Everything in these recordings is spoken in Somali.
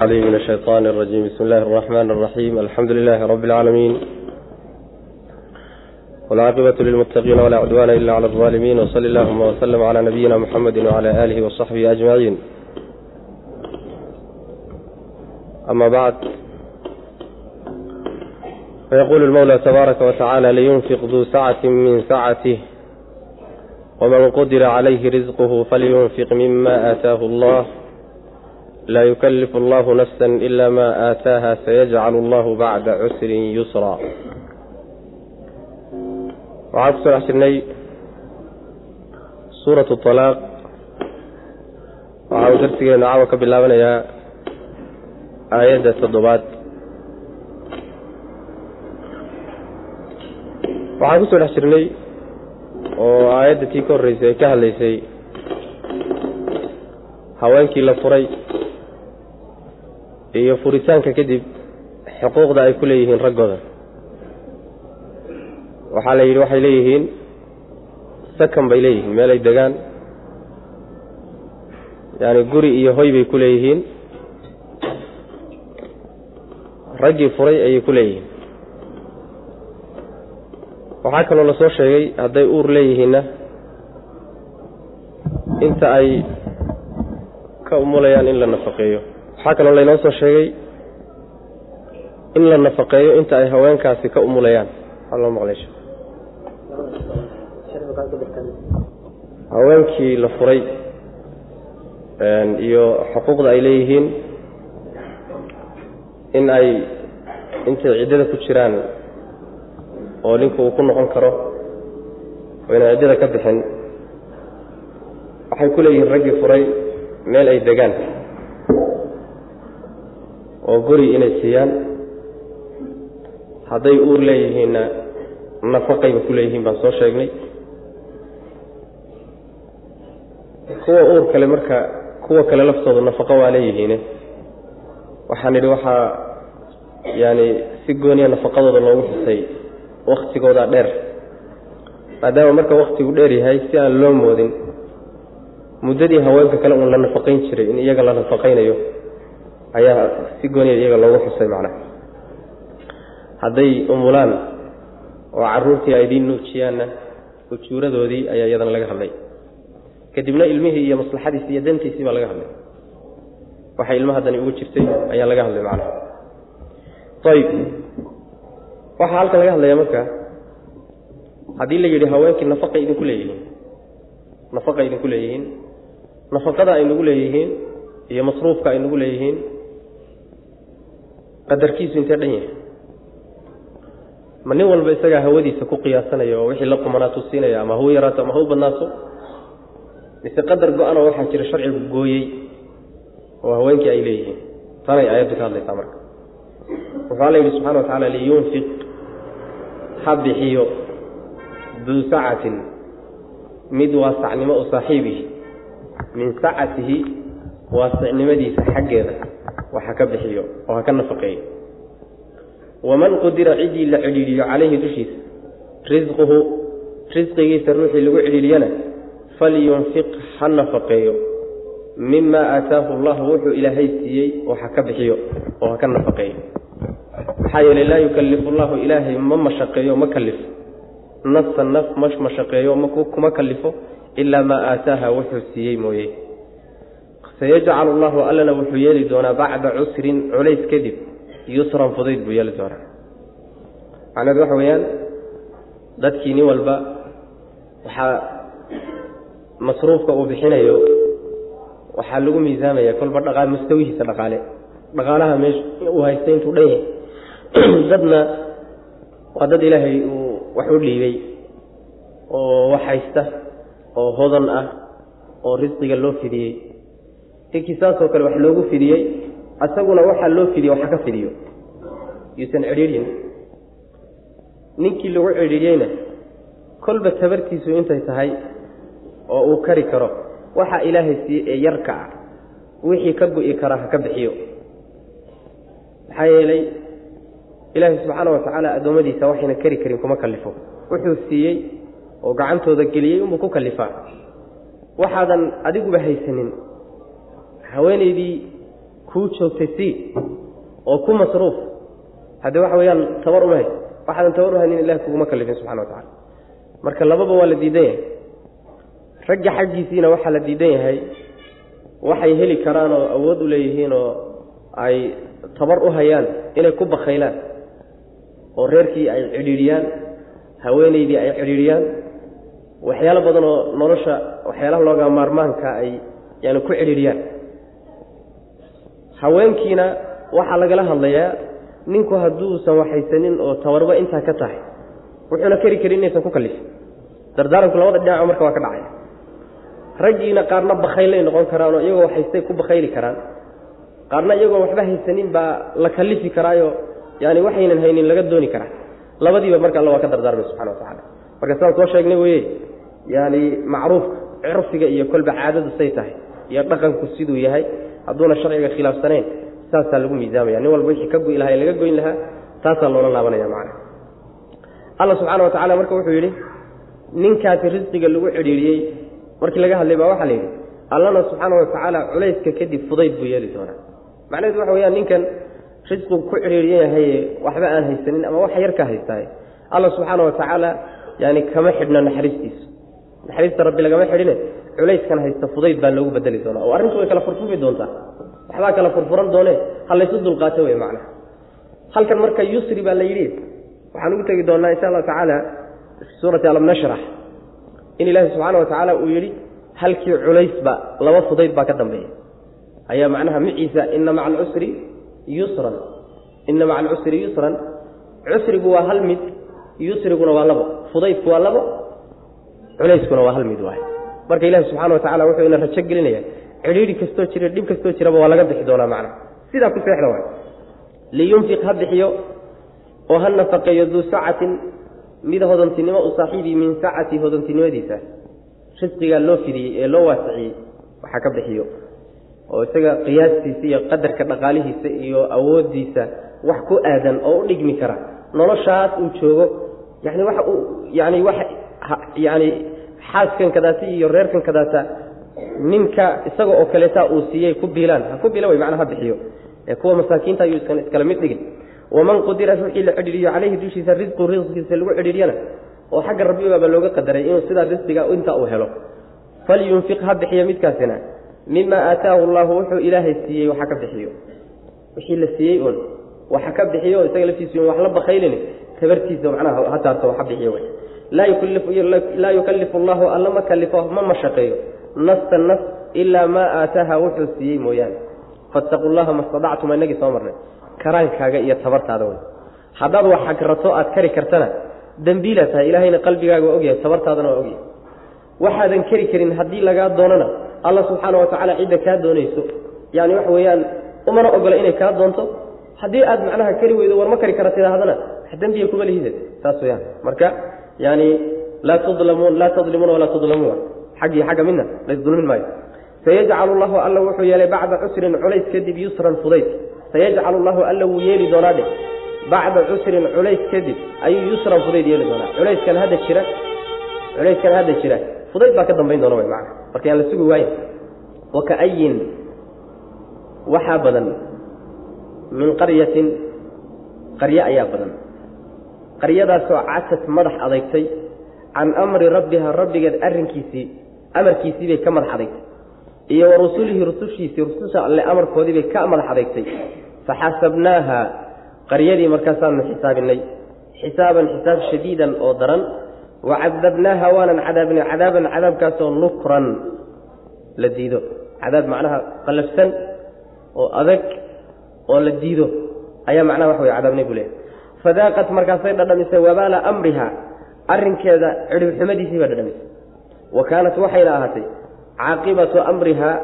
علي من الشيطان الرجيم بسم الله الرحمن الرحيم الحمد لله رب العالمين والعاقبة للمتقين ولا عدوان إلا على الظالمين وصل اللهم وسلم على نبينا محمد وعلى آله وصحبه أجمعين أما بعد فيقول المولى تبارك وتعالى لينفق ذو سعة من سعته ومن قدر عليه رزقه فلينفق مما آتاه الله laa yukalifu allahu nafsa ila ma aataaha sayajcalu allahu bacda cusrin yusra waxaan ku soo dhex jirnay suuratu alaaq waxaa uu darsigeenu caawa ka bilaabanayaa aayadda toddobaad waxaan ku soo dhex jirnay oo aayadda tii ka horreysay ay ka hadlaysay haweenkii la furay iyo furitaanka kadib xuquuqda ay ku leeyihiin raggooda. Waxaa la yidhi waxay leeyihiin sakan bay leeyihiin meel ay degaan. Yaani guri iyo hoy bay ku leeyihiin. Raggii furay ayay ku leeyihiin. Waxaa kaloo la soo sheegay hadday uur leeyihiinna inta ay ka umulayaan in la nafaqeeyo waxaa kaloo laynoo soo sheegay in la nafaqeeyo inta ay haweenkaasi ka umulayaan. Loo maqlay haweenkii la furay iyo xuquuqda ay leeyihiin in ay intay ciddada ku jiraan oo ninku uu ku noqon karo oo inay ciddada ka bixin waxay ku leeyihiin raggii furay meel ay degaan oo guri inay siiyaan hadday uur leeyihiinna nafaqayba ku leeyihiin baan soo sheegnay. Kuwa uur kale marka kuwa kale laftooda nafaqo waa leeyihiine. Waxaan idhi waxaa yaani si gooniya nafaqadooda loogu xusay waktigooda dheer. Maadaama marka waktigu dheer yahay si aan loo moodin muddadii haweenka kale uun la nafaqayn jiray in iyaga la nafaqaynayo ayaa si gooniya iyaga loogu xusay macnaha. Hadday umulaan oo carruurtii ay idiin nuujiyaanna ujuuradoodii ayaa iyadana laga hadlay. Kadibna ilmihii iyo maslaxadiisi iyo dantiisii baa laga hadlay. Waxay ilmaha dani ugu jirtay ayaa laga hadlay macnaha. Ayib waxaa halkan laga hadlaya marka haddii la yidhi haweenkii nafaqa idinku leeyihiin nafaqa idinku leeyihiin nafaqada ay nagu leeyihiin iyo masruufka ay nagu leeyihiin qadarkiisu intee dhan yahay? Ma nin walba isagaa hawadiisa ku qiyaasanaya oo wixii la qumanaato siinaya ama hau yaraato ama hau badnaato? Mise qadar go-anoo waxaa jira sharcigu gooyey oo haweenkii ay leeyihiin? Tanay aayaddu ka hadlaysaa marka. Wuxuu alla yidhi subxana wa tacaala liyunfiq ha bixiyo duu sacatin mid waasacnimo u saaxiibihi. Min sacatihi waasicnimadiisa xaggeeda wax ha ka bixiyo oo ha ka nafaqeeyo. Waman qudira ciddii la cidhiidhiyo calayhi dushiisa risquhu risqigiisa ruuxii lagu cidhiidhiyana falyunfiq ha nafaqeeyo. Mima aataahu allahu wuxuu ilaahay siiyey oo ha ka bixiyo oo ha ka nafaqeeyo. Maxaa yeelay laa yukallifu allahu ilaahay ma mashaqeeyo ma kalifo nafsan naf ma mashaqeeyo kuma kalifo ilaa maa aataaha wuxuu siiyey mooye sayajcalu allahu allana wuxuu yeeli doonaa bacda cusrin culays kadib yusran fudayd buu yeeli doonaa macnaheedu waxa weeyaan dadkii nin walba waxaa masruufka uu bixinayo waxaa lagu miisaamaya kolba dhaqa mustawihiisa dhaqaale dhaqaalaha meesha uu haysta intuu dhan yahay dadna waa dad ilaahay uu wax u dhiibay oo wax haysta oo hodan ah oo risqiga loo fidiyey ninkii saasoo kale wax loogu fidiyey asaguna waxaa loo fidiye waxa ka fidiyo. Yuusan cidhiidhin. Ninkii lagu cidhiidhiyeyna kolba tabartiisu intay tahay oo uu kari karo. Waxaa ilaahay siiye ee yarka ah wixii ka go'i karaa ha ka bixiyo. Maxaa yeelay ilaahay subxaana wa tacaala addoommadiisa waxayna kari karin kuma kallifo. Wuxuu siiyey oo gacantooda geliyey unbuu ku kallifaa. Waxaadan adiguba haysanin haweenaydii kuu joogtay si oo ku masruuf haddee waxa weeyaan tabar uma hayso waxaadan tabar uhaynin ilahi kuguma kalifin subxana wa tacala marka lababa waa la diidan yahay. Ragga xaggiisiina waxaa la diidan yahay waxay heli karaan oo awood u leeyihiin oo ay tabar u hayaan inay ku bakaylaan oo reerkii ay cidhiidhiyaan haweenaydii ay cidhiidhiyaan. Waxyaalo badan oo nolosha waxyaalaha looga maarmaanka ay yani ku cidhiidhiyaan haweenkiina waxaa lagala hadlayaa ninku hadduusan waxaysanin oo tabarba intaa ka tahay wuxuuna keri karin inaysan ku kalifin dardaaranku labada dhinaco marka waa ka dhacaya. Raggiina qaarna bakhaylay noqon karaan oo iyagoo haystay ku bakhayli karaan. Qaarna iyagoo waxba haysanin baa la kalifi karaayo yani waxaynan haynin laga dooni karaa. Labadiiba marka alla waa ka dardaarmay subxana wa tacala marka sidaan soo sheegnay weye yani macruufka curfiga iyo kolba caadadu say tahay iyo dhaqanku siduu yahay hadduuna sharciga khilaafsanayn saasaa lagu miisaamaya. Nin walba wixii ka goy lahaa ee laga goyn lahaa taasaa loola laabanaya macana alla subxaana wa tacala marka wuxuu yidhi ninkaasi risqiga lagu cidhiidhiyey markii laga hadlay baa waxaa la yidhi allana subxaana wa tacaala culayska kadib fudayd buu yeeli doonaa. Macnaheedu waxa weyaan ninkan risqigu ku cidhiidhiyan yahaye waxba aan haysanin ama wax yar ka haystaay alla subxaana wa tacaala yani kama xidhna naxariistiisa. Naxariista rabbi lagama xidhine culayskan haysta fudayd baa loogu bedeli doonaa. Oo arrintu way kala furfuri doontaa. Waxbaa kala furfuran doone ha laysu dulqaato wey macnaha. Halkan marka yusri baa la yidhi. Waxaan ugu tegi doonaa insha allahu tacaala suurati alam nashrax in ilaahi subxaana wa tacaala uu yidhi halkii culaysba laba fudayd baa ka dambeeya ayaa macnaha miciisa ina maca alcusri yusran. Ina maca alcusri yusran. Cusrigu waa hal mid yusriguna waa labo. Fudaydku waa labo culayskuna waa hal mid waay marka ilaahi subxana wa tacala wuxuu ina rajo gelinaya. Cidhiidhi kastoo jira dhib kastoo jiraba waa laga bixi doonaa macnaha sidaa ku seexda waay. Liyunfiq ha bixiyo oo ha nafaqeeyo duu sacatin mid hodantinimo u saaxiibii min sacati hodantinimadiisa. Risqigaa loo fidiyey ee loo waasiciyey waxa ka bixiyo. Oo isaga qiyaastiisa iyo qadarka dhaqaalihiisa iyo awoodiisa wax ku aadan oo u dhigmi kara. Noloshaas uu joogo yani waxa uu yani wax yani xaaskan kadaata iyo reerkan kadaata ninka isaga oo kaleeta uu siiyey ku biilaan. Ha ku biila way macnaa ha bixiyo. Ee kuwa masaakiinta ayuu iskan iskala mid dhigin waman qudira ruuxii la cidhiiriyo caleyhi dushiisa risqu risqiisa lagu cidhiiriyana oo xagga rabbigaaba looga qadaray inuu sidaa risqiga intaa uu helo. Falyunfiq ha bixiyo midkaasina. Mima aataahu allahu wuxuu ilaahay siiyey waxa ka bixiyo. Wixii la siiyey un waxa ka bixiyo isaga laftiisa wax la bakaylin tabartiisa macnaha ha taarto waxa bixiyo laa yukallifu allahu alla ma kalifo ma mashaqeeyo nafsa nafs ilaa maa aataaha wuxuu siiyey mooyaane fattaqu llaha ma stadactum inagii soo marnay karaankaaga iyo tabartaada wey haddaad wax xagrato aad kari kartana dembiila tahay ilaahayna qalbigaaga waa ogyahay tabartaadana waa ogyahay waxaadan keri karin haddii lagaa doonana alla subxaana wa tacaala cidda kaa doonayso yani waxa weeyaan umana ogola inay kaa doonto haddii aad macnaha kari weydo war ma kari kara tidaahdana wax dembiya kuma lihide saas weyaan marka yani laa tudlamuun laa tadlimuuna walaa tudlamuun xaggii xagga midna laysdulmin maayo. Sayajcalu llahu alla wuxuu yeelay bacda cusrin culays kadib yusran fudayd. Sayajcalu llahu alla wuu yeeli doonaa dhe bacda cusrin culays kadib ayuu yusran fudayd yeeli doonaa. Culayskan hadda jira. Culayskan hadda jira. Fudayd baa ka dambayn doona wy mana marka yaan la sugi waayin wakaayin waxaa badan min qaryatin qarye ayaa badan qaryadaasoo casad madax adeygtay can amri rabbiha rabbigeed arrinkiisii amarkiisii bay ka madax adeygtay iyo wa rusulihi rusushiisii rususha alle amarkoodii bay ka madax adeegtay faxasabnaaha qaryadii markaasaanu xisaabinay xisaaban xisaab shadiidan oo daran. Wa cadabnaaha waanan cadaabinay cadaaban cadaabkaasoo nukran la diido. Cadaab macnaha qalafsan oo adag oo la diido. Ayaa macnaha wax wey cadaabnay buu leehay fadaaqat markaasay dhadhamisay wabaala amriha. Arrinkeeda cidhibxumadiisii baa dhadhamisay. Wa kaanat waxayna ahaatay caaqibatu amrihaa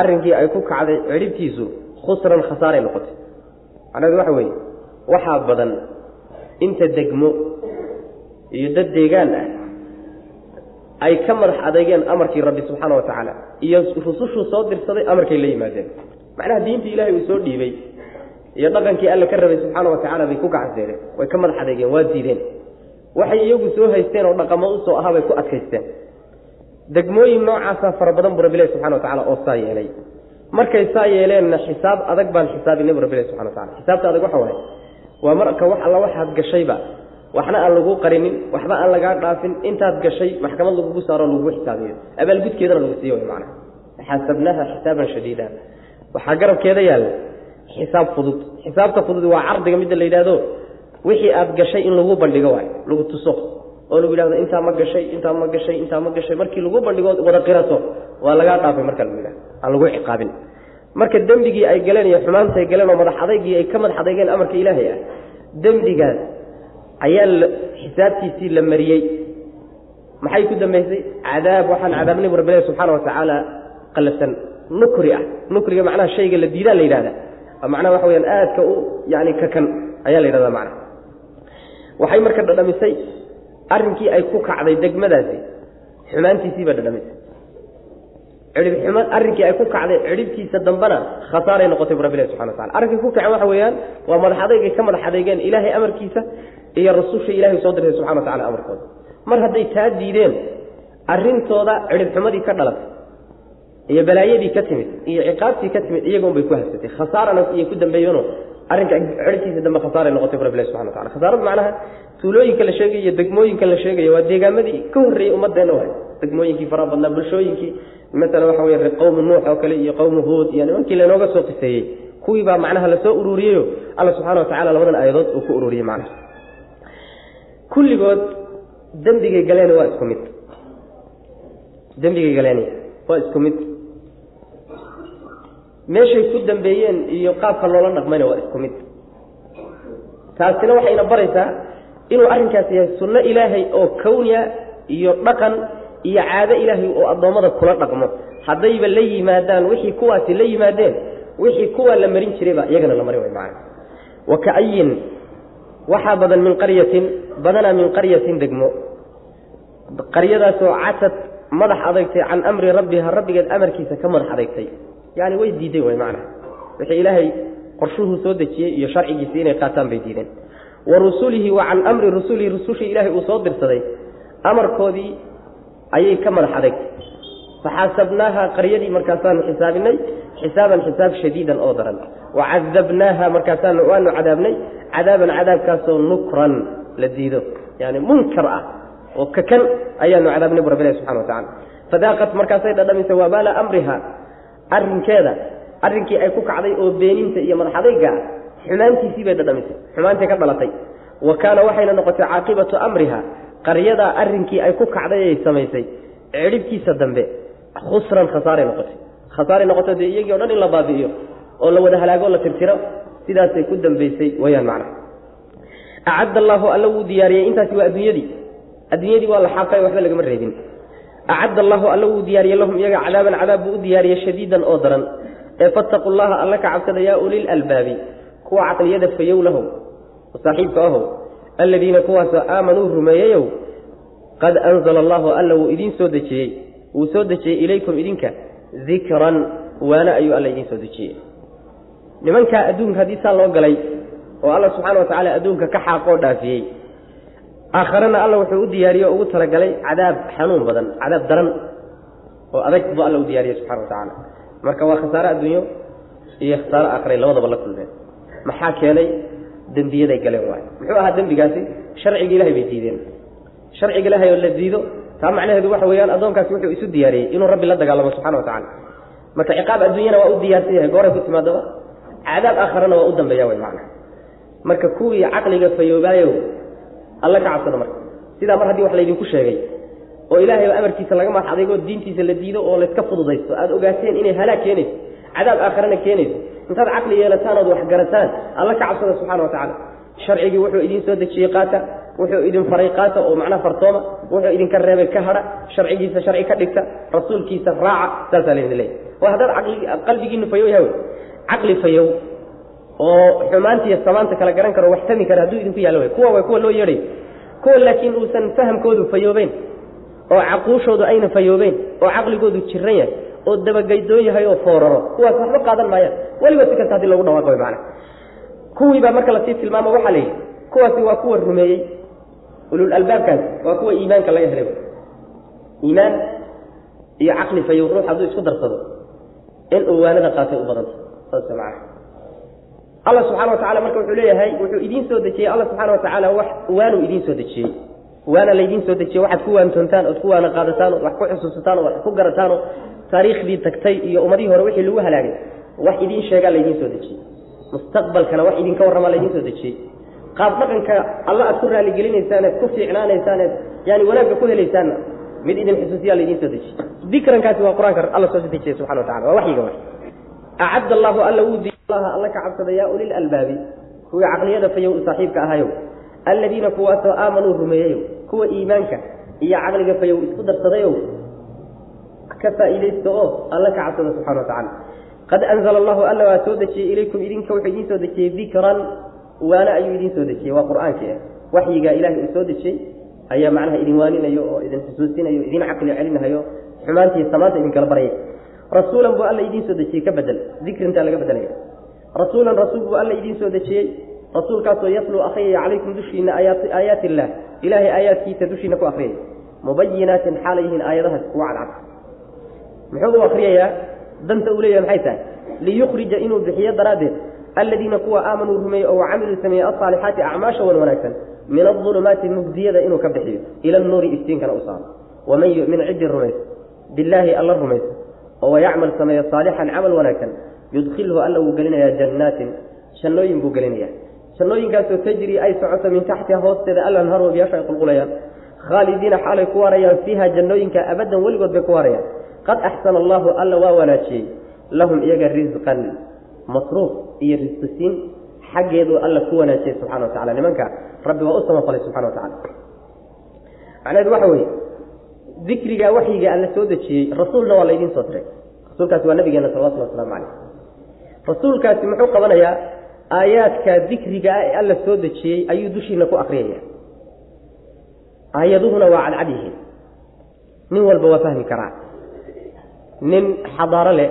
arrinkii ay ku kacday cidhibtiisu khusran khasaaray noqotay. Macnaheedu waxa weeye waxaa badan inta degmo iyo dad deegaan ah ay ka madax adeegeen amarkii rabbi subxaana wa tacaala iyo rusushuu soo dirsaday amarkay la yimaadeen. Macnaha diintii ilahay uu soo dhiibay iyo dhaqankii alle ka rabay subxaana wa tacala bay ku gacanseereen way ka madax adeegeen waa diideen. Waxay iyagu soo haysteen oo dhaqamo u soo ahaa bay ku adkaysteen. Degmooyin noocaasa fara badan buu rabbilahi subxana wa tacala oo saa yeelay. Markay saa yeeleenna xisaab adag baan xisaabinay bu rabbi ilahi subxana watacala xisaabta adag waxa waaye waa marka wax alla waxaad gashayba waxna aan laguu qarinin waxba aan lagaa dhaafin intaad gashay maxkamad lagugu saaro lagugu xisaabiyo abaalgudkeedana lagu siiyo mana xasabnaaha xisaaban shadiida. Waxaa garabkeeda yaalla xisaab fudud. Xisaabta fudud waa cardiga midda la yidhahdo wixii aad gashay in lagu bandhigo waay lagu tuso. Oo lagu yidhahdo intaa ma gashay intaa ma gashay intaa ma gashay. Markii lagu bandhigo wada qirato. Waa lagaa dhaafay marka lagu yidhahdo aan lagu ciqaabin. Marka dembigii ay galeen iyo xumaantay galeen oo madax adaygii ay ka madax adeygeen amarka ilaahay ah dembigaas ayaa xisaabtiisii la mariyey. Maxay ku dambaysay cadaab waxaan cadaabnay bu rabbi ilahi subxaana watacaala qalafsan nukri ah. Nukriga macnaha shayga la diidaa la yidhahda macnaha waxa weyaan aadka u yani kakan ayaa la yidhahda macnaha. Waxay marka dhadhamisay arrinkii ay ku kacday degmadaasi xumaantiisii baa dhadhamisay. Xuma arrinkii ay ku kacday cidhibtiisa dambena khasaaray noqotay bu rabbi ilahi subxana watacala arrinkay ku kaceen waxa weeyaan waa madax adeygay ka madax adeygeen ilaahay amarkiisa iyo rasusha ilaahay soo dirtay subxana watacala amarkooda. Mar hadday taa diideen arrintooda cidhib xumadii ka dhalatay iyo balaayadii ka timid iyo ciqaabtii ka timid iyagoon bay ku habsatay khasaarana iyay ku dambeeyeenoo arrinka cidhibtiisa dambe khasaaray noqotay bu rabbi ilahi subxana watacala khasaarada macnaha tuulooyinka la sheegayo iyo degmooyinka la sheegayo waa deegaamadii ka horreeyey ummadeenna waay degmooyinkii faraha badnaa bulshooyinkii masalan waxa wey qowmu nuux oo kale iyo qowmu huud iyo nimankii laynooga soo qiseeyey kuwii baa macnaha la soo ururiyeyo alla subxana watacala labadan aayadood uu ku ururiyey macnaha. Kulligood dembigay galeen waa isku mid. Dembigay galeen waa isku mid meeshay ku dambeeyeen iyo qaabka loola dhaqmayna waa isku mid. Taasina waxayna baraysaa inuu arrinkaas yahay sunno ilaahay oo kawniya iyo dhaqan iyo caado ilaahay oo addoommada kula dhaqmo. Haddayba la yimaadaan wixii kuwaasi la yimaadeen wixii kuwaa la marin jirayba iyagana la marin way macana wa kaayin waxaa badan min qaryatin badanaa min qaryatin degmo. Qaryadaasoo catad madax adeegtay can amri rabbiha rabbigeed amarkiisa ka madax adeegtay yani way diideen way macana wixii ilaahay qorshuhuu soo dejiyey iyo sharcigiisii inay qaataan bay diideen. Wa rusulihi wa can amri rusulihi rusushii ilaahay uu soo dirsaday amarkoodii ayay ka madax adeegtay faxaasabnaaha qaryadii markaasaanu xisaabinay xisaaban xisaab shadiidan oo daran. Wacadabnaaha markaasaanu waanu cadaabnay cadaaban cadaabkaasoo nukran la diido. Yani munkar ah oo kakan ayaanu cadaabnay bu rabbi ilahi subxana watacala fadaaqat markaasay dhadhamisay wabaala amriha arrinkeeda arrinkii ay ku kacday oo beeninta iyo madax adayga ah xumaantiisii bay dhadhamisay xumaantay ka dhalatay. Wa kaana waxayna noqotay caaqibatu amriha qaryadaa arrinkii ay ku kacday ay samaysay cidhibkiisa dambe khusran khasaaray noqotay. Khasaaray noqotay dee iyagii o dhan in la baabi'iyo oo la wada halaago la tirtiro sidaasay ku dambaysay wayaan macna. Acadda allaahu alla wuu diyaariyey intaasi waa adduunyadii. Adduunyadii waa la xaaqay waxba lagama reebin acadda allaahu alla wuu diyaariyey lahum iyaga cadaaban cadaab buu u diyaariyey shadiidan oo daran ee fattaqu llaha alla ka cabsada yaa ulil albaabi kuwa caqliyada fayow lahow saaxiibka ahow aladiina kuwaasoo aamanuu rumeeyeyow qad anzala allahu alla wuu idiin soo dejiyey wuu soo dejiyey ilaykum idinka dikran waana ayuu alla idiin soo dejiyey nimankaa adduunka haddii saa loo galay oo alla subxaana wa tacaala adduunka ka xaaqoo dhaafiyey aakharena alla wuxuu u diyaariye o ugu talagalay cadaab xanuun badan cadaab daran oo adag buu alla u diyaariyey subxana wa tacaala marka waa khasaare adduunyo iyo khasaare aakharay labadaba la kulmeen maxaa keenay? Dembiyaday galeen waay muxuu ahaa dembigaasi? Sharciga ilahay bay diideen. Sharciga ilahay oo la diido taa macnaheedu waxa weeyaan addoonkaasi wuxuu isu diyaariyey inuu rabbi la dagaalamo subxana wa tacala marka ciqaab adduunyana waa u diyaarsan yahay gooray ku timaadaba cadaab aakharana waa u dambeeya way macna. Marka kuwii caqliga fayoobaayow alla ka cabsada marka. Sidaa mar haddii wax laydinku sheegay oo ilaahay amarkiisa laga madax adeegoo diintiisa la diido oo layska fududaysto aada ogaateen inay halaag keenayso cadaab aakharana keenayso intaad caqli yeelataan ood wax garataan alla ka cabsada subxana wa tacaala. Sharcigii wuxuu idiin soo dejiyey qaata wuxuu idin faray qaata oo macnaha fartooma wuxuu idinka reebay ka hadha sharcigiisa sharci ka dhigta rasuulkiisa raaca saasaa laydin leeyahy waa haddaad qalbigiinu fayow yahay wey. Caqli fayow oo xumaantiiyo samaanta kala garan karo wax tami kara hadduu idinku yaallo kuwa way kuwa loo yeedhay. Kuwa laakiin uusan fahamkoodu fayoobeyn oo caquushoodu ayna fayoobeyn oo caqligoodu jiran yahay oo dabagaydoon yahay oo fooraro. Kuwaas waxba qaadan maayaan weligood si kasta haddii lagu dhawaaqo way macana kuwii baa marka la sii tilmaamo waxaa la yidhi kuwaasi waa kuwa rumeeyey ulul albaabkaasi waa kuwa iimaanka laga helay. Iimaan iyo caqli fayow ruux hadduu isku darsado in uu waanada qaatay u badanta saas macana alla subxana wa tacala marka wuxuu leeyahay wuxuu idiin soo dejiyey. Alla subxana wa tacaala wax waanuu idiin soo dejiyey. Waana laydiin soo dejiyey. Waxaad ku waantoontaan ood ku waana qaadataan ood wax ku xusuusataan oo wax ku garataan oo taariikhdii tagtay iyo ummadihii hore wixii lagu halaagay. Wax idiin sheegaa laydiin soo dejiyey. Mustaqbalkana wax idinka warramaa laydiin soo dejiyey. Qaab dhaqanka alla aad ku raaligelinaysaan eed ku fiicnaanaysaan eed wanaagga ku helaysaanna mid idin xusuusiyaa laydiin soo dejiyey. Dikrankaasi waa qur'aanka alla soo dejiyey subxana wa tacala waa waxyiga wa acadda allahu alla wuu alla ka cabsada yaa ulil albaabi kuwii caqliyada fayow saaxiibka ahayow alladiina kuwaasoo aamanuu rumeeyeyow kuwa iimaanka iyo caqliga fayow isku darsadayow ka faa'iidaysta oo alla ka cabsada subxana wa tacala qad anzala allahu alla waa soo dejiyey ilaykum idinka wuxuu idiin soo dejiyey dikran waana ayuu idiin soo dejiyey waa qur'aankii ah waxyigaa ilahay uu soo dejiyey ayaa macnaha idin waaninayo oo idin xusuusinayo idin caqli celinahayo xumaantii samaanta idinkala baryay rasuulan buu alla idiin soo dejiyey ka bedel dikrintaa laga bedelaya rasuulan rasuul buu alla idiin soo dejiyey. Rasuulkaasoo yatluu akriyaya calaykum dushiina aayaati illaah ilaahay aayaadkiisa dushiina ku akriyaya mubayinaatin xaalay yihiin aayadahaas kuwa cadcad. Muxuu u akriyayaa danta uu leeyahay maxay tahay? Liyukhrija inuu bixiyo daraaddeed. Aladiina kuwa aamanuu rumeeyey oo wacamiluu sameeyey alsaalixaati acmaasha wan wanaagsan min adulumaati mugdiyada inuu ka bixiyo. Ila nuuri iftiinkana u saaro. Waman yumin ciddii rumaysa billaahi alla rumaysa oo wayacmal sameeyo saalixan camal wanaagsan yudkhilhu alla wuu gelinayaa jannaatin. Jannooyin buu gelinayaa jannooyinkaasoo tajrii ay socoto min taxtiha hoosteeda alanhaar wabiyaasha ay qulqulayaan. Khaalidiina xaalay ku waarayaan fiiha jannooyinka abadan weligood bay ku waarayaan. Qad axsana allahu alla waa wanaajiyey. Lahum iyaga risqan masruuf iyo risqisiin xaggeedu alla ku wanaajiyey subxana wa tacala nimanka rabbi waa u samafalay subxana wa tacala macnaheedu waxa weeye dikriga waxyiga alla soo dejiyey rasuulna waa laydiin soo diray rasuulkaasi waa nabigeena salawatulli waslamu caleyh rasuulkaasi muxuu qabanayaa aayaadka dikriga ah ee alla soo dejiyey ayuu dushiina ku akriyaya aayaduhuna waa cadcad yihiin. Nin walba waa fahmi karaa. Nin xadaaro leh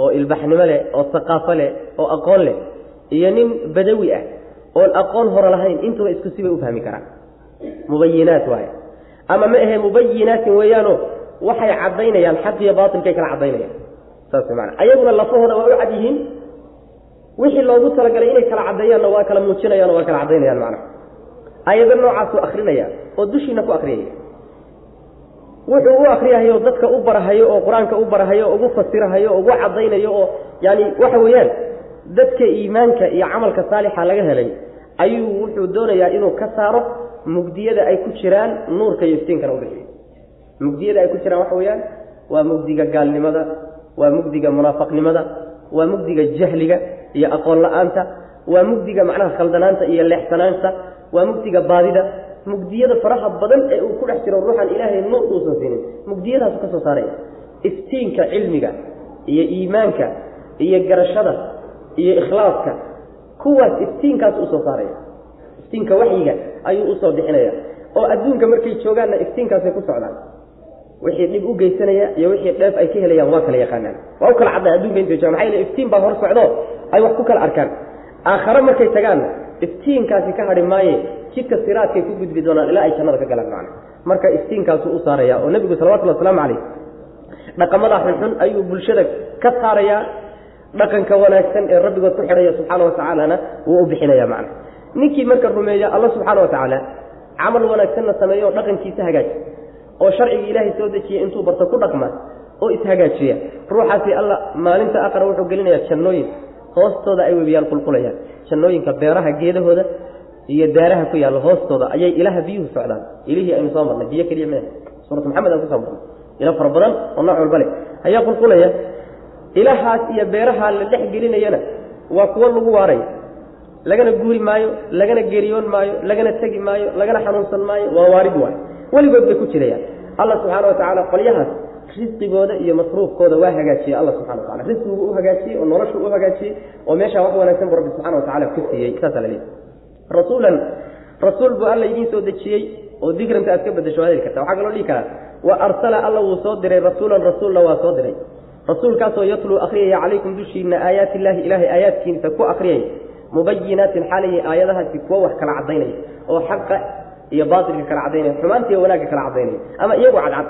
oo ilbaxnimo leh oo saqaafo leh oo aqoon leh iyo nin badawi ah oon aqoon hore lahayn intuba isku sibay u fahmi karaan. Mubayinaat waaye. Ama ma ahe mubayinaatin weeyaano waxay caddaynayaan xaq iyo baatilkay kala caddaynayaan. Saas maana ayaguna lafahooda waa u cad yihiin wixii loogu talagalay inay kala caddeeyaanna waa kala muujinayaan oo waa kala caddaynayaan macnaha ayado noocaasuu akrinaya oo dushiina ku akriyaya wuxuu u akriyahayo dadka u barahayo oo qur'aanka u barahayo o ugu fasirahayo o ugu caddaynayo oo yaani waxa weeyaan dadka iimaanka iyo camalka saalixa laga helay ayuu wuxuu doonayaa inuu ka saaro mugdiyada ay ku jiraan nuurka iyo iftiinkana ubixiyo mugdiyada ay ku jiraan waxa weeyaan waa mugdiga gaalnimada waa mugdiga munaafaqnimada waa mugdiga jahliga iyo aqoon la'aanta. Waa mugdiga macnaha khaldanaanta iyo leexsanaanta. Waa mugdiga baadida. Mugdiyada faraha badan ee uu ku dhex jiro ruuxan ilaahay nuur uusan siinin. Mugdiyadaasu ka soo saaraya iftiinka cilmiga iyo iimaanka iyo garashada iyo ikhlaaska kuwaas iftiinkaas u soo saaraya. Iftiinka waxyiga ayuu u soo bixinaya oo adduunka markay joogaanna iftiinkaasay ku socdaan wixii dhib u geysanaya iyo wixii dheef ay ka helayaan waa kala yaqaanaan. Waa u kala caddaa adduunka intay joogaan maxaa yeele iftiin baa hor socdo? Ay wax ku kala arkaan. Aakhare markay tagaanna iftiinkaasi ka hadhi maaye jidka siraadkay ku gudbi doonaan ilaa ay jannada ka galaan macna marka iftiinkaasuu u saaraya oo nebigu salawatullhi wasalaamu calayh dhaqamada xunxun ayuu bulshada ka saarayaa dhaqanka wanaagsan ee rabbigood ku xidhaya subxaana watacaalana wuu u bixinaya macna ninkii marka rumeeya alla subxaana wa tacaala camal wanaagsanna sameeyo oo dhaqankiisa hagaaji oo sharciga ilaahay soo dejiya intuu barto ku dhaqma oo ishagaajiya ruuxaasi alla maalinta aqra wuxuu gelinayaa jannooyin hoostooda ay webiyaal qulqulayaan. Jannooyinka beeraha geedahooda iyo daaraha ku yaalla hoostooda ayay ilaha biyuhu socdaan. Ilihii aynu soo marnay biyo keliya meh suurat maxamed aan ku soo marnay. Ilo fara badan oo nooc walba leh. Ayaa qulqulaya ilahaas iyo beeraha la dhex gelinayana waa kuwo lagu waaraya lagana guuri maayo lagana geriyoon maayo lagana tegi maayo lagana xanuunsan maayo waa waarid waay weligood bay ku jirayaan. Alla subxaana wa tacaala qolyahaas risqigooda iyo masruufkooda waa hagaajiyey. Alla subxana wa tacala risqigu u hagaajiyey oo noloshu u hagaajiyey oo meeshaa wax wanaagsan bu rabbi subxana wa tacala ku siiyey. Saasaa la rasuulan rasuul buu alla idiin soo dejiyey oo dikranta aad ka bedesho waa heli karta waxaa kaloo dhihi karaa wa arsala alla wuu soo diray rasuulan rasuulna waa soo diray. Rasuulkaasoo yatluu akriyaya calaykum dushiina aayaati illaahi ilaahay aayaadkiisa ku akriyay mubayinaatin xaalayhi aayadahaasi kuwo wax kala cadaynaya oo xaqa iyo baatilka kala cadaynaya xumaantiiyo wanaagga kala cadaynaya ama iyagu cadcad.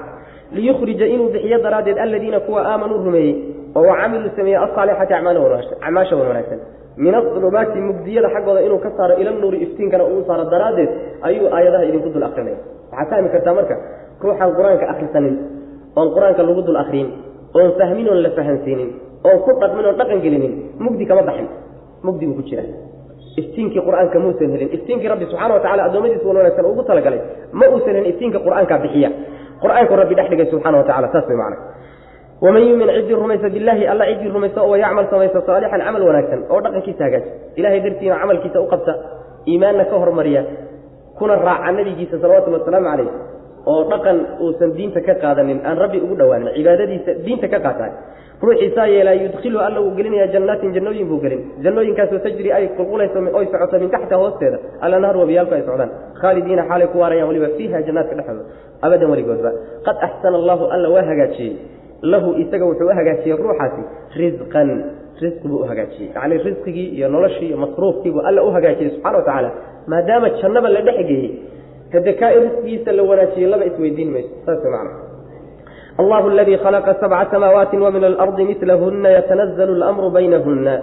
Liyukhrija inuu bixiyo daraaddeed aladiina kuwa aamanuu rumeeyey oo wacamiluu sameeyey asaalixati acmaasha wan wanaagsan. Min aulumaati mugdiyada xaggooda inuu ka saaro ila nuuri iftiinkana uu saaro daraaddeed ayuu aayadaha idinku dul akrinaya. Waxaad fahmi kartaa marka ruuxaan qur'aanka akrisanin oon qur'aanka lagu dul akriyin oon fahmin oon la fahansiinin oon ku dhaqmin oon dhaqan gelinin mugdi kama baxin mugdi buu ku jira iftiinkii qur'aanka muusan helin. Iftiinkii rabbi subxana watacala addoommadiisa wan wanaagsan ugu talagalay ma uusan helin iftiinka qur'aankaa bixiya. Qur'aanku rabbi dhex dhigay subxana wa tacala saas way macna. Waman yuumin ciddii rumaysa bilaahi alla ciddii rumaysa oo yacmal samaysa saalixan camal wanaagsan oo dhaqankiisa hagaaji ilahay dartiina camalkiisa u qabta iimaanna ka hormariya kuna raaca nabigiisa salawatullhi wasalaamu calayh oo dhaqan uusan diinta ka qaadanin aan rabbi ugu dhowaanin cibaadadiisa diinta ka qaataay ruuxiisaa yeelaa yudkhilu alla uu gelinaya jannaatin jannooyin buu gelin. Jannooyinkaasoo tajri ay qulqulayso oy socoto min taxta hoosteeda alanahar wabiyaalku ay socdaan. Khaalidiina xaalay ku waarayaan waliba fiiha jannaadka dhexdooda. Abadan weligoodba. Qad axsana allahu alla waa hagaajiyey. Lahu isaga wuxuu u hagaajiyey ruuxaasi risqan risqi buu u hagaajiyey. Yacni risqigii iyo noloshii iyo masruufkiibuu alla u hagaajiyey subxana wa tacaala maadaama jannaba la dhex geeyey tadakaa'i risqigiisa la wanaajiye laba isweydiin mayso saas man allahu aladii khalaqa sabca samaawaati wamin alardi milahuna yatanazalu almru baynahuna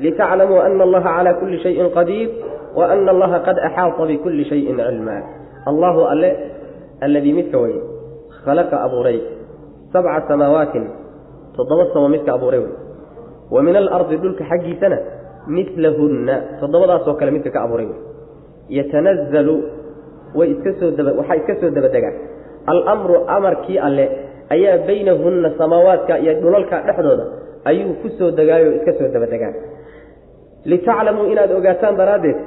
litaclamuu ana allaha calaa kulli shayin qadiir wa ana allaha qad axaata bikulli shayin cilmaa allahu alle alladii midka wey khalaqa abuuray sabca samaawaatin toddoba samo midka abuuray wey wa min alardi dhulka xaggiisana milahunna toddobadaasoo kale midka ka abuuray wey yatanazalu way iska soo daba waxaa iska soo dabadegaa alamru amarkii alle ayaa baynahunna samaawaatka iyo dhulalka dhexdooda ayuu ku soo degaayo iska soo dabadegaa litaclamuu inaad ogaataan daraaddeed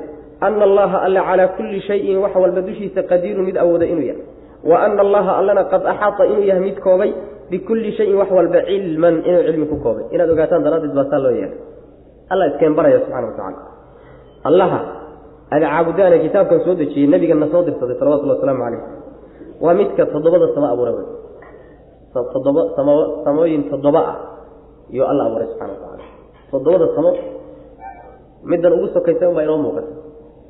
ana allaha alla calaa kulli shayin wax walba dushiisa qadiirun mid awooda inuu yahay. Wa ana allaha allana qad axaata inuu yahay mid koobay bikulli shayin wax walba cilman inuu cilmi ku koobay. Inaad ogaataan daraaddeed baa saa loo yeelay. Alla iskeen subxana wa tacala allaha ada caabudaane kitaabkan soo dejiyey nebigana soo dirsaday salawatullhi wasalaamu calayh waa midka toddobada sama abuura wey toddoba samo samooyin toddoba ah iyuu alla abuuray subxana watacala toddobada samo middan ugu sokaysa unbaa inoo muuqata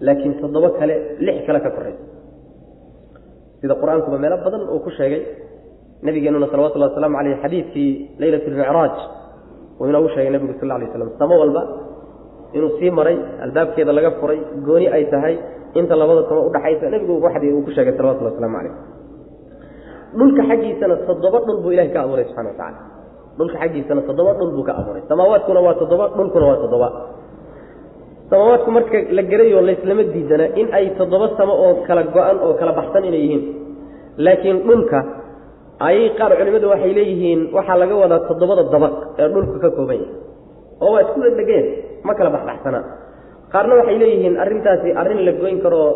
laakiin toddoba kale lix kale ka koraysa sida qur'aankuba meelo badan uu ku sheegay nabigeenuna salawatullahi wasalaamu caleyh xadiidkii leylat lmicraaj uu inoogu sheegay nebigu sal alay slam samo walba inuu sii maray albaabkeeda laga furay gooni ay tahay inta labada samo udhaxaysa nebigu waxdi uu ku sheegay salawatullahi waslamu caleyh dhulka xaggiisana toddoba dhul buu ilahay ka abuuray subxana wa tacala dhulka xaggiisana toddoba dhul buu ka abuuray. Samaawaadkuna waa toddoba dhulkuna waa toddoba samaawaadku marka la gerayo layslama diidana in ay toddoba samo oo kala go-an oo kala baxsan inay yihiin. Laakiin dhulka ayay qaar culimmadu waxay leeyihiin waxaa laga wadaa toddobada dabaq ee dhulka ka kooban yahay. Oo waa isku dhegdhegeen ma kala baxbaxsana. Qaarna waxay leeyihiin arrintaasi arrin la goyn karoo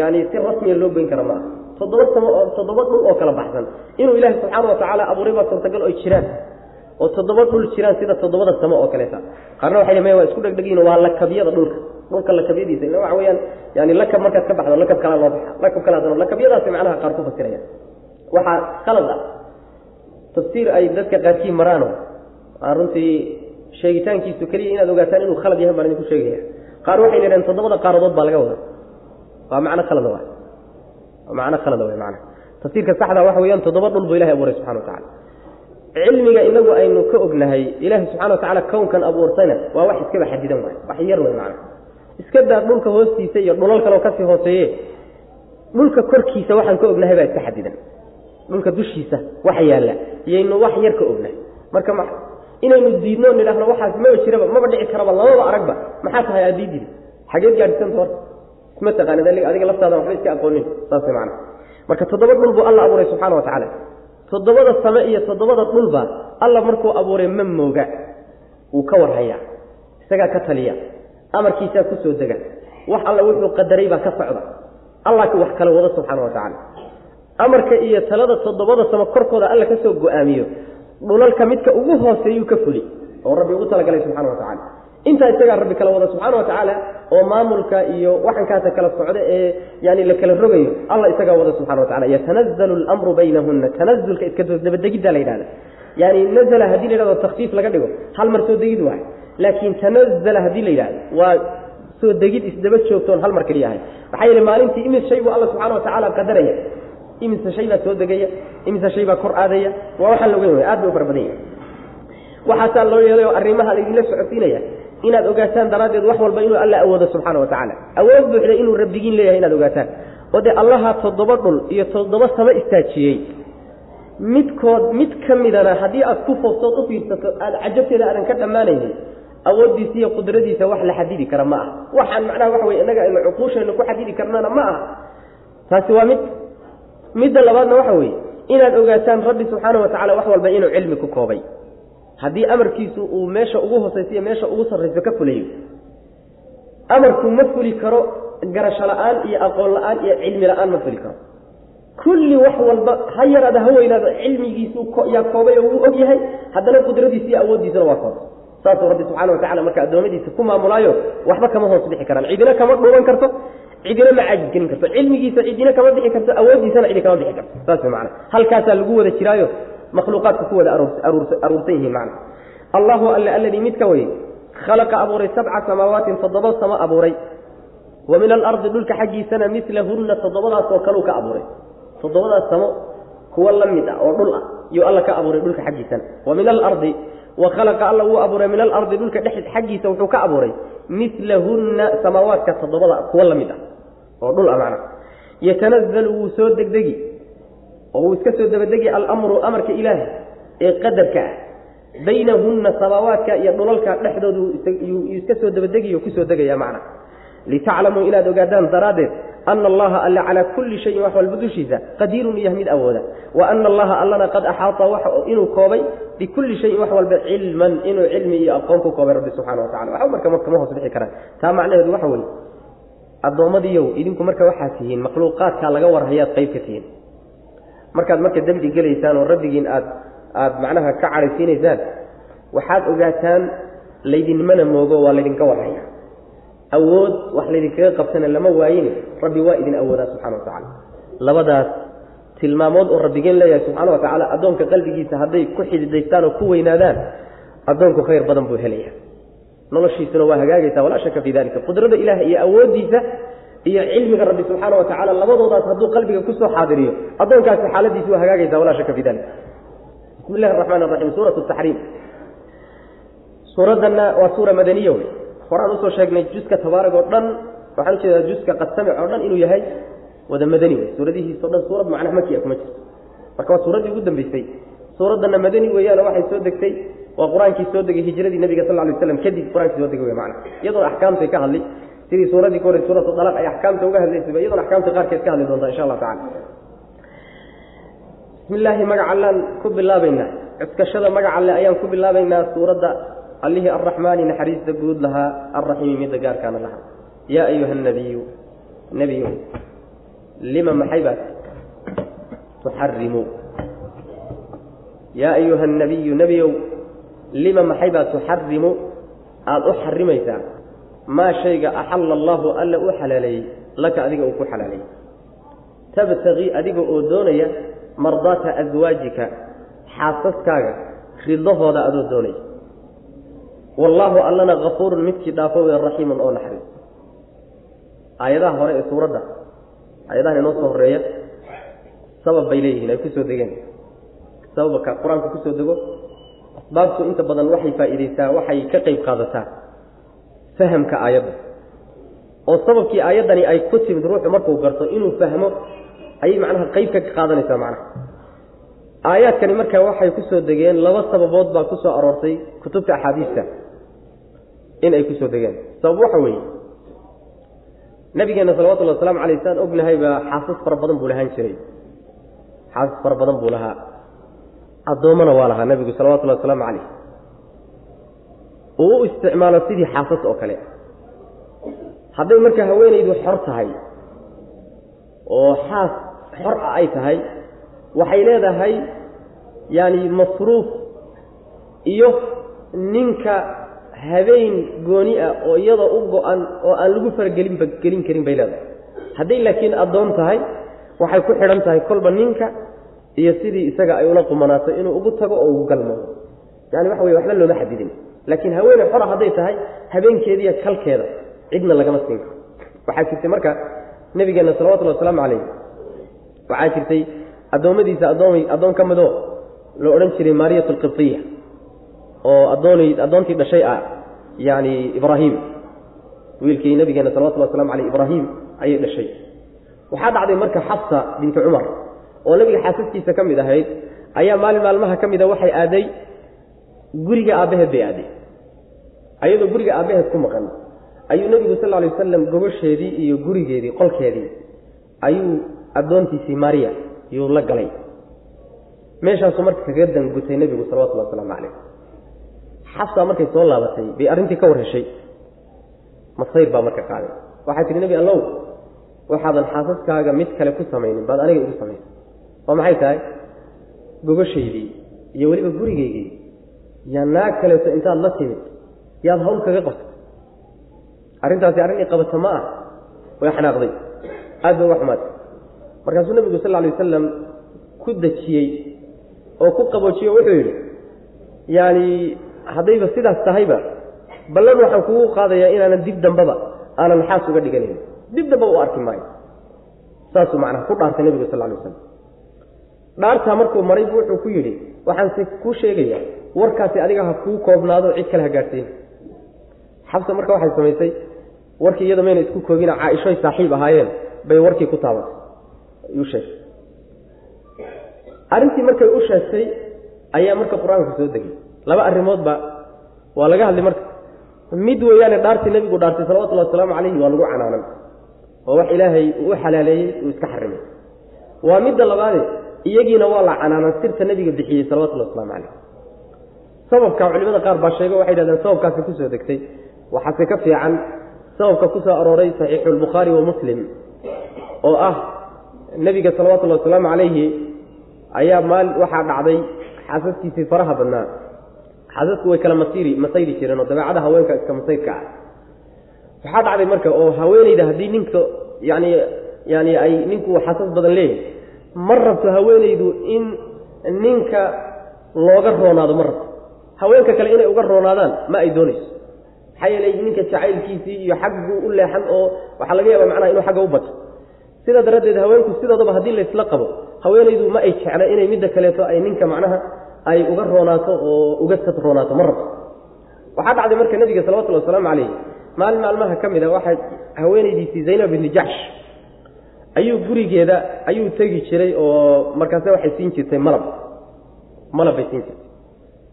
yani si rasmiya loo goyn kara ma aha. Toddoba samo oo toddoba dhul oo kala baxsan. Inuu ilaahi subxaana watacaala abuuray baa suurtagal oy jiraan. Oo toddoba dhul jiraan sida toddobada samo oo kaleeta qaarna waxay maya waa isku dhegdhegiin waa lakabyada dhulka. Dhulka lakabyadiisa ila waxa weeyaan yani lakab markaad ka baxdo lakab kalaa loo baxa. Lakab kalaa dano lakabyadaasi macnaha qaar ku fasiraya waxaa khalad ah. Tafsiir ay dadka qaarkii maraano. Aan runtii sheegitaankiisu keliya inaad ogaataan inuu khalad yahay baan idinku sheegaya qaar waxay yidhaheen toddobada qaaradood baa laga wadaa. Waa macno khalada waa macno khalada way macna tafsiirka saxda waxa weeyaan toddoba dhul buu ilahay abuuray subxana watacala cilmiga inagu aynu ka ognahay ilaahi subxana watacaala kownkan abuurtayna waa wax iskaba xadidan waay. Wax yar wey macna iska daa dhulka hoostiisa iyo dhulal kaleo ka sii hooseeye dhulka korkiisa waxaan ka ognahay baa iska xadidan. Dhulka dushiisa waxa yaalla iyaynu wax yar ka ognahay. Marka ma inaynu diidno nidhaahno waxaas maba jiraba maba dhici karaba lamaba aragba maxaa tahay aad diididi xageed gaadhisanta horta isma taqaanid adiga laftaada waxba iska aqoonin. Saas macna. Marka toddoba dhul buu alla abuuray subxana wa tacaala. Toddobada same iyo toddobada dhulba alla markuu abuuray ma mooga. Wuu ka warhayaa isagaa ka taliya. Amarkiisaa ku dega. Wax alla wuxuu qadaray baa ka socda. Allah wax kala wado subxaana wa tacaala. Amarka iyo talada toddobada samo korkooda alla ka go'aamiyo dhulalka midka ugu hooseeyuu ka fuli oo rabbi ugu talagalay subxana wa tacala intaa isagaa rabbi kala wada subxaana wa tacaala oo maamulka iyo waxankaasa kala socda ee yani la kala rogayo alla isagaa wada subxana wa tacala yatanazalu lamru baynahunna. Tanazulka iska dabadegidda la yidhahda yani nazla haddii la yhahdo takfiif laga dhigo hal mar soo degid waay laakiin tanazala haddii la yidhahdo waa soo degid isdaba joogtoon hal mar keliya ahay maxaa yeele maalintii imis shay buu alla subxana wa tacaala qadaraya imise shay baa soo degaya imise shay baa kor aadaya waa waxaan la ogeyn way aad bay u fara badan yahay waxaasaa loo yeelay oo arrimaha laydinla socodsiinaya inaad ogaataan daraaddeed wax walba inuu alla awoodo subxaana wa tacaala. Awood buuxda inuu rabbigiin leeyahay inaad ogaataan. Oo dee allaha toddoba dhul iyo toddoba samo istaajiyey midkood mid ka midana haddii aad ku fooftood u fiirsato aada cajabteeda aadan ka dhammaanaynin awooddiisa iyo qudradiisa wax la xadidi kara ma aha. Waxaan macnaha waxa weye innaga aynu cuquushaynu ku xadidi karnana ma aha. Taasi waa mid midda labaadna waxa weeye inaad ogaataan rabbi subxaana wa tacala wax walba inuu cilmi ku koobay. Haddii amarkiisu uu meesha ugu hoosaysa iyo meesha ugu sarrayso ka fulayo amarku ma fuli karo garasho la'aan iyo aqoon la'aan iyo cilmi la'aan ma fuli karo. Kulli wax walba ha yaraada ha weynaado cilmigiisu yaa koobay oo wuu og yahay haddana qudradiisa iyo awooddiisana waa koobay. Saasuu rabbi subxana wa tacala marka addoommadiisa ku maamulaayo waxba kama hoos bixi karaan. Cidina kama dhuuban karto cidina ma caajis gelin karto. Cilmigiisa cidina kama bixi karto awooddiisana cidi kama bixi karto. Saas macana halkaasaa lagu wada jiraayo makhluuqaadka ku wada aruursan yihiin macna. Allahu alle alladii midka weye khalaqa abuuray sabca samaawaatin toddoba samo abuuray. Wa min alardi dhulka xaggiisana milahunna toddobadaasoo kaleu ka abuuray. Toddobadaas samo kuwa la mid ah oo dhul ah yuu alla ka abuuray dhulka xaggiisana. Wa min alardi wa khalaqa alla wuu abuuray. Min alardi dhulka dhex xaggiisa wuxuu ka abuuray milahunna samaawaadka toddobada kuwa la mid ah oo dhul ah macna yatanazalu wuu soo degdegi oo wuu iska soo dabadegi alamru amarka ilaahi ee qadarka ah. Baynahunna samaawaadka iyo dhulalka dhexdoodu yuu iska soo dabadegiyo ku soo degaya macna. Litaclamuu inaad ogaadaan daraaddeed ana allaha alle calaa kulli shayin wax walba dushiisa qadiirun iyo mid awooda. Wa ana allaha allana qad axaata inuu koobay bikulli shayin wax walba cilman inuu cilmi iyo aqoon ku koobay rabbi subxana wa tacala waxba marka kama hoos bixi karaan. Taa macnaheedu waxa weeye addoommadiiyow idinku marka waxaad tihiin makhluuqaadkaa laga warhayaad qayb ka tihiin. Markaad marka dembi gelaysaan oo rabbigiin aad aada macnaha ka cadhaysiinaysaan waxaad ogaataan laydinmana moogo waa laydinka warhaya. Awood wax laydinkaga qabsana lama waayine rabbi waa idin awoodaa subxana wa tacala labadaas tilmaamood oo rabbigeen leeyahay subxaana wa tacaala addoonka qalbigiisa hadday ku xididaystaan oo ku weynaadaan addoonku khayr badan buu helaya noloshiisuna waa hagaagaysa walaa shaka fii dalika qudrada ilaah iyo awooddiisa iyo cilmiga rabbi subxaana wa tacala labadoodaas hadduu qalbiga ku soo xaadiriyo addoonkaasi xaaladiisi waa hagaagaysa walaa shaka fii dalik bismi illahi araxmaan araxiim suurat taxriim. Suuraddanna waa suura madaniya wey. Horaan u soo sheegnay juska tabaarag oo dhan waxaan u jeedaa juska qasamic oo dhan inuu yahay wada madani wey. Suuradihiisao dhan suurad macnaha makia kuma jirto. Marka waa suuraddii ugu dambeysay. Suuraddanna madani weeyaano waxay soo degtay waa qur'aankii soo degay hijradii nabiga sal lay slam kadib qur'aankii soo degay wey macna. Iyadoona axkaamtay ka hadli sidii suuradii ka horey suuratu dalaq ay axkaamta uga hadlaysayba iyadoona axkaamta qaarkeed ka hadli doontaa insha allahu tacala bismi illaahi magaca allaan ku bilaabaynaa. Cuskashada magaca alle ayaan ku bilaabaynaa suuradda allihii arraxmaani naxariista guud lahaa alraxiimi midda gaarkaana lahaa. Yaa ayuha nabiyu nebiyow lima maxay baad? Tuxarimu yaa ayuha nabiyu nebiyow lima maxay baad tuxarimu aada u xarimaysaa maa shayga axalla allaahu alla u xalaaleeyey laka adiga uu ku xalaaleeyey tabtaqii adiga oo doonaya mardaata aswaajika xaasaskaaga ridahooda adoo doonaya. Wallaahu allana kafuurun midkii dhaafo wey raxiimun oo naxariis. Aayadaha hore ee suuradda aayadahan inoo soo horreeya sabab bay leeyihiin ay ku soo degeen. Sababka qur'aanku ku soo dego asbaabtu inta badan waxay faa'iidaysaa waxay ka qayb qaadataa fahamka aayadda. Oo sababkii aayaddani ay ku timid ruuxu markuu garto inuu fahmo ayay macnaha qayb ka qaadanaysaa macnaha. Aayaadkani markaa waxay ku soo degeen laba sababood baa ku soo aroortay kutubta axaadiista in ay ku soo degeen. Sabab waxa weeye nabigeena salawatullhi waslamu alay saan ognahay baa xaasas fara badan buu lahaan jiray. Xaasas fara badan buu lahaa addoommana waa lahaa nabigu salawatullahi wasalaamu calayh. Uu u isticmaalo sidii xaasas oo kale. Hadday markaa haweenaydu xor tahay oo xaas xor ah ay tahay waxay leedahay yaani masruuf iyo ninka habeen gooni ah oo iyadoo u go-an oo aan lagu faragelinba gelin karin bay leedahay. Hadday laakiin addoon tahay waxay ku xidhan tahay kolba ninka iyo sidii isaga ay ula qumanaato inuu ugu tago oo ugu galmoodo yani waxa wey waxba looma xadidin. Laakiin haweeney xora hadday tahay habeenkeediiyo kalkeeda cidna lagama siin karo. Waxaa jirtay marka nabigeena salawatullhi wasalaamu calayh waxaa jirtay addoommadiisa addoom addoon ka midoo la odhan jiray maariyat alqibtiya oo addoon addoontii dhashay ah yani ibraahim. Wiilkii nabigeena salawatulli waslamu aleyh ibraahim ayay dhashay. Waxaa dhacday marka xafsa binti cumar oo nabiga xaasaskiisa ka mid ahayd ayaa maalin maalmaha ka mida waxay aaday guriga aabbaheed bay aaday ayadoo guriga aabbaheed ku maqan ayuu nebigu sal lla lay wasalam gobasheedii iyo gurigeedii qolkeedii ayuu addoontiisii maariya yuu la galay. Meeshaasuu marka kaga dangutay nebigu salawatullhi wasalaamu calayh xafsa markay soo laabatay bay arrintii ka war heshay masayr baa marka qaaday. Waxay tihi nebi allow waxaadan xaasaskaaga mid kale ku samaynin baad aniga igu samaysay oo maxay tahay? Gobashaydii iyo weliba gurigaygii yaa naag kaleeto intaad la timid yaad hawl kaga qabtay arrintaasi arrin i qabata ma ah. Way xanaaqday. Aad bay uga xumaatay. Markaasuu nebigu sal alay wasalam ku dejiyey oo ku qaboojiyey wuxuu yidhi yaani haddayba sidaas tahayba ballan waxaan kugu qaadayaa inaanan dib dambaba aanan xaas uga dhiganayn dib dambaba u arki maayo. Saasuu macnaha ku dhaartay nebigu sal lla alay waslam dhaartaa markuu maray bu wuxuu ku yidhi waxaanse kuu sheegayaa warkaasi adiga ha kuu koobnaado cid kale ha gaadhsiin xabsa marka waxay samaysay warkii iyada mayna isku koobina caaishoy saaxiib ahaayeen bay warkii ku taabatay u sheegtay. Arrintii markay u sheegtay ayaa marka qur'aanka soo degay. Laba arrimoodba waa laga hadlay marka. Mid weeyaane dhaartii nebigu dhaartay salawatullhi wasalaamu calayhi waa lagu canaanan oo wax ilaahay uu xalaaleeyey uu iska xarimay. Waa midda labaade iyagiina waa la canaanan sirta nebiga bixiyey salawatullahi waslamu calayh. Sababka culimada qaar baa sheego waxay dhahdeen sababkaasi ku soo degtay. Waxaase ka fiican sababka ku soo arooray saxiixu lbukhaari wa muslim oo ah nebiga salawatullahi wasalaamu calayhi ayaa maal waxaa dhacday xaasaskiisii faraha badnaa. Xaasasku way kala masiri masayri jireen oo dabeecada haweenka iska masayrka ah. Waxaa dhacday marka oo haweeneyda haddii ninka yani yani ay ninku xasas badan leeyahay ma rabto haweeneydu in ninka looga roonaado ma rabto. Haweenka kale inay uga roonaadaan ma ay doonayso. Maxaa yeelay ninka jacaylkiisii iyo xagguu u leexan oo waxaa laga yaaba macnaha inuu xagga u bato. Sidaa daraaddeed haweenku sidoodaba haddii laysla qabo haweenaydu ma ay jecla inay midda kaleeto ay ninka macnaha ay uga roonaato oo uga sad roonaato ma rabto. Waxaa dhacday marka nebiga salawatullhi wasalaamu calayh maalin maalmaha ka mid a waxaa haweenaydiisii zaynab bini jacsh ayuu gurigeeda ayuu tegi jiray oo markaase waxay siin jirtay malab. Malab bay siin jirtay.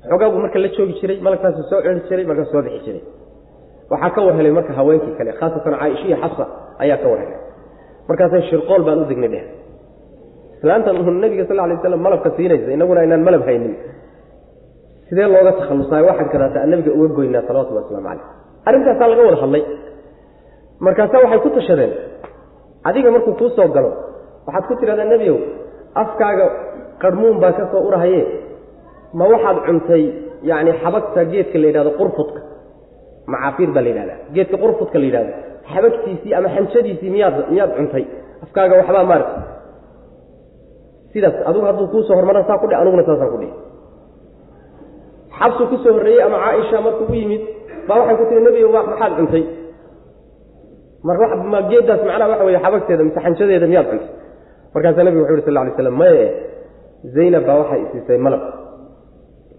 Xoogaabuu marka la joogi jiray malabkaasuu soo celi jiray markaas soo bixi jiray. Waxaa ka war helay marka haweenkii kale khaasatan caaisha iyo xafsa ayaa ka war helay markaasa shirqool baan u degnay dheh islaantan nabiga sal lay slam malabka siinaysa inaguna aynaan malab haynin. Sidee looga takhallusaayo waxaad kadaata nabiga uga goynaa salawatulli waslamu caleyh arrintaasaa laga wada hadlay. Markaasa waxay ku tashadeen adiga markuu kuu soo galo waxaad ku tidhahdaa nebiow afkaaga qarhmuun baa ka soo urahaye. Ma waxaad cuntay yacni xabagta geedka la yidhahdo qurfudka? Macaafiir baa la yidhahdaa. Geedka qurfudka la yidhahdo. Xabagtiisii ama xanjadiisii miyaad miyaad cuntay? Afkaaga waxbaa maarta sidaas adigu hadduu kuusoo hormara saa ku dhe aniguna saasaan ku dhihi xabsu ku soo horreeyey ama caaisha markuu u yimid baa waxay ku tihi nebiga wa maxaad cuntay ma geeddaas macnaha waxa weye xabagteeda mise xanjadeeda miyaad cuntay markaasaa nebigu wuxu yhi sal lay slam maye zaynab baa waxay isiisay malab.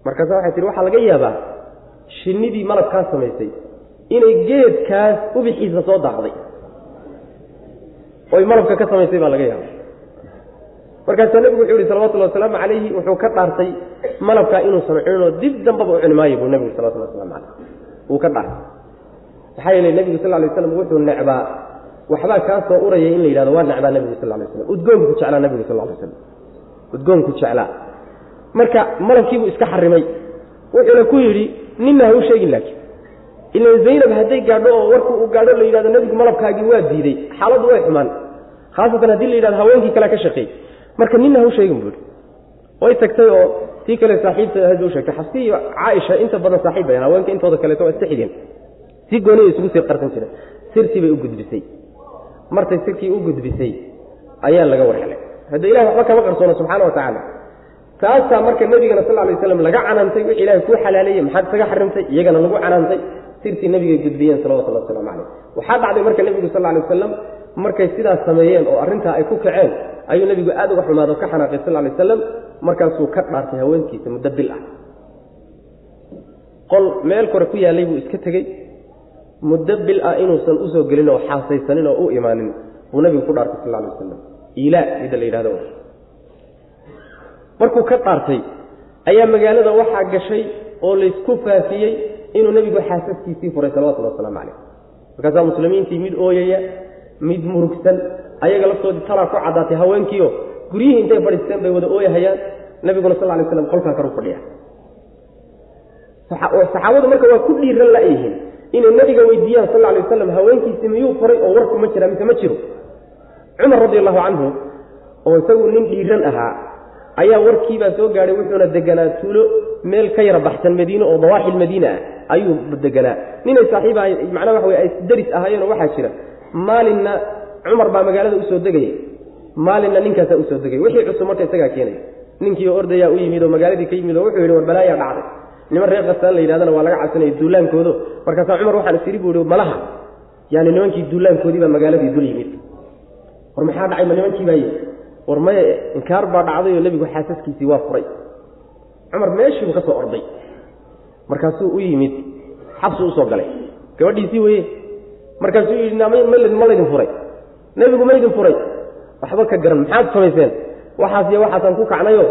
Markaasa waxay tihi waxaa laga yaabaa shinnidii malabkaa samaysay inay geedkaas ubixiisa soo daaqday. Oy malabka ka samaysay baa laga yaaba markaasaa nebigu wuxuu yihi salawatullhi wasalaamu calayhi wuxuu ka dhaartay malabkaa inuusan cuninoo dib dambaba u cuni maayo buu nebigu salawatulli waslamu caleyh wuu ka dhaartay maxaa yeelay nebigu sal lay slam wuxuu necbaa waxbaa kaa soo uraya in la yidhahdo waa necbaa nebigu sal lay slam. Udgoonku jeclaa nebigu sal lay slam. Udgoonku jeclaa. Marka malabkiibuu iska xarimay. Wuxuuna ku yidhi ninna ha u sheegin laakiin. Ilan zaynab hadday gaadho oo warku uu gaadho la yidhahdo nebigu malabkaagii waa diiday xaaladdu way xumaan. Khaasatan haddii la yidhahdo haweenkii kale ka shaqeey marka ninna ha u sheegin buu ihi way tagtay oo tii kale saaxiibta ahayd bay u sheegtay. Xafsi iyo caaisha inta badan saaxiib bayan haweenka intooda kaleeto waa iska xigeen si gooniya isugu sii qarsan jireen sirtii bay u gudbisay. Martay sirkii u gudbisay ayaa laga war helay hadda ilahi waxba kama qarsoono subxaana wa tacaala taasaa marka nebigana sal lay waslam laga canaantay wixii ilahay kuu xalaaleeyey maxaad isaga xarimtay? Iyagana lagu canaantay sirtii nebigay gudbiyeen salawatullah waslamu caleyh waxaa dhacday marka nebigu sal lay wasalam markay sidaas sameeyeen oo arrintaa ay ku kaceen ayuu nebigu aad uga xumaado ka xanaaqay sal lay wasalam markaasuu ka dhaartay haweenkiisa muddo bil ah. Qol meel kore ku yaallay buu iska tegey muddo bil ah inuusan u soo gelin oo xaasaysanin oo u imaanin buu nabigu ku dhaartay sal alay wasalam ilaa midda la yidhahdo. Markuu ka dhaartay ayaa magaalada waxaa gashay oo laysku faafiyey inuu nebigu xaasaskiisii furay salawatullhi wasalaamu calayh markaasaa muslimiintii mid ooyaya mid murugsan ayaga laftoodii talaa ku caddaatay haweenkiio guryihii intay fadhiisteen bay wada ooyahayaan nabiguna sal lay slam qolkaa karu fadhiya saxaabadu marka waa ku dhiiran layihiin inay nabiga weydiiyaan sal lay wasalam haweenkiisi miyuu furay oo warku ma jira mise ma jiro? Cumar radi allahu canhu oo isagu nin dhiiran ahaa ayaa warkiibaa soo gaadhay wuxuuna deganaa tuulo meel ka yara baxsan madiine oo dawaaxil madiine ah. Ayuu deganaa. Ninay saaxiib ahay macnaa waxa wey ay daris ahaayeenoo waxaa jira. Maalinna cumar baa magaalada u soo degaya maalinna ninkaasaa u soo degaya wixii cusub marka isagaa keenay. Ninkii oo ordayaa u yimid oo magaaladii ka yimid oo wuxuu yidhi war balaayaa dhacday niman reer kastaan la yidhahdana waa laga cabsanaya duulaankoodo. Markaasaa cumar waxaan isiri buu malaha yaani nimankii duulaankoodii baa magaaladii dul yimid. War maxaa dhacay ma nimankii baa yimid? War maya inkaar baa dhacday oo nebigu xaasaskiisii waa furay. Cumar meeshiibuu ka soo orday. Markaasuu u yimid xabsuu u soo galay. Gabadhiisii weye markaasuu yidhi ma laydin furay. Nebigu ma ydin furay. Waxba ka garan maxaad samayseen? Waxaas iyo waxaasaan ku kacnayo.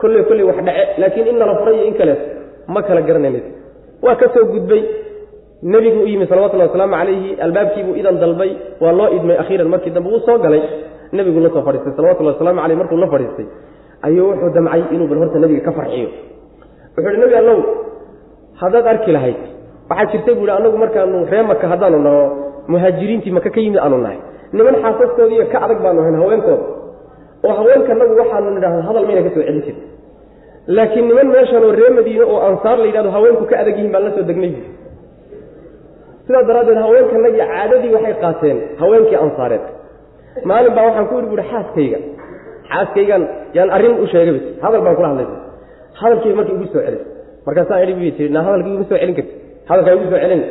Kolley kolley wax dhace laakiin in nala furay iyo in kalees ma kala garanaynaysa waa ka soo gudbay. Nebigu u yimi salawatullhi wasalaamu calayhi albaabkiibuu idan dalbay waa loo idmay akhiiran markii dambe wuu soo galay. Nebigu la soo fadhiistay salawatullahi wasalaamu caleyh markuu la fadhiistay ayuu wuxuu damcay inuu bal horta nebiga ka farxiyo. Wuxuu ihi nebi allow haddaad arki lahayd waxaa jirtay buu ihi annagu markaanu ree maka haddaanu naho muhaajiriintii maka ka yimid aanu nahay. Niman xaasaskoodiiyo ka adag baanu ahayn haweenkooda. Oo haweenkanagu waxaanu nidhahda hadal mayna ka soo celin jirin laakiin niman meeshanoo ree madiine oo ansaar la yidhahdo haweenku ka adag yihiin baan la soo degnay. Sidaas daraaddeed haweenkanagii caadadii waxay qaateen haweenkii ansaareed. Maalin baa waxaan ku idhi buuhi xaaskayga xaaskaygan yaan arrin u sheegay hadal baan kula hadlaysa hadalkii markii igu soo celisay markaasaa idhi bu tii na hadalkii iguma soo celin karti hadalkaa igu soo celin.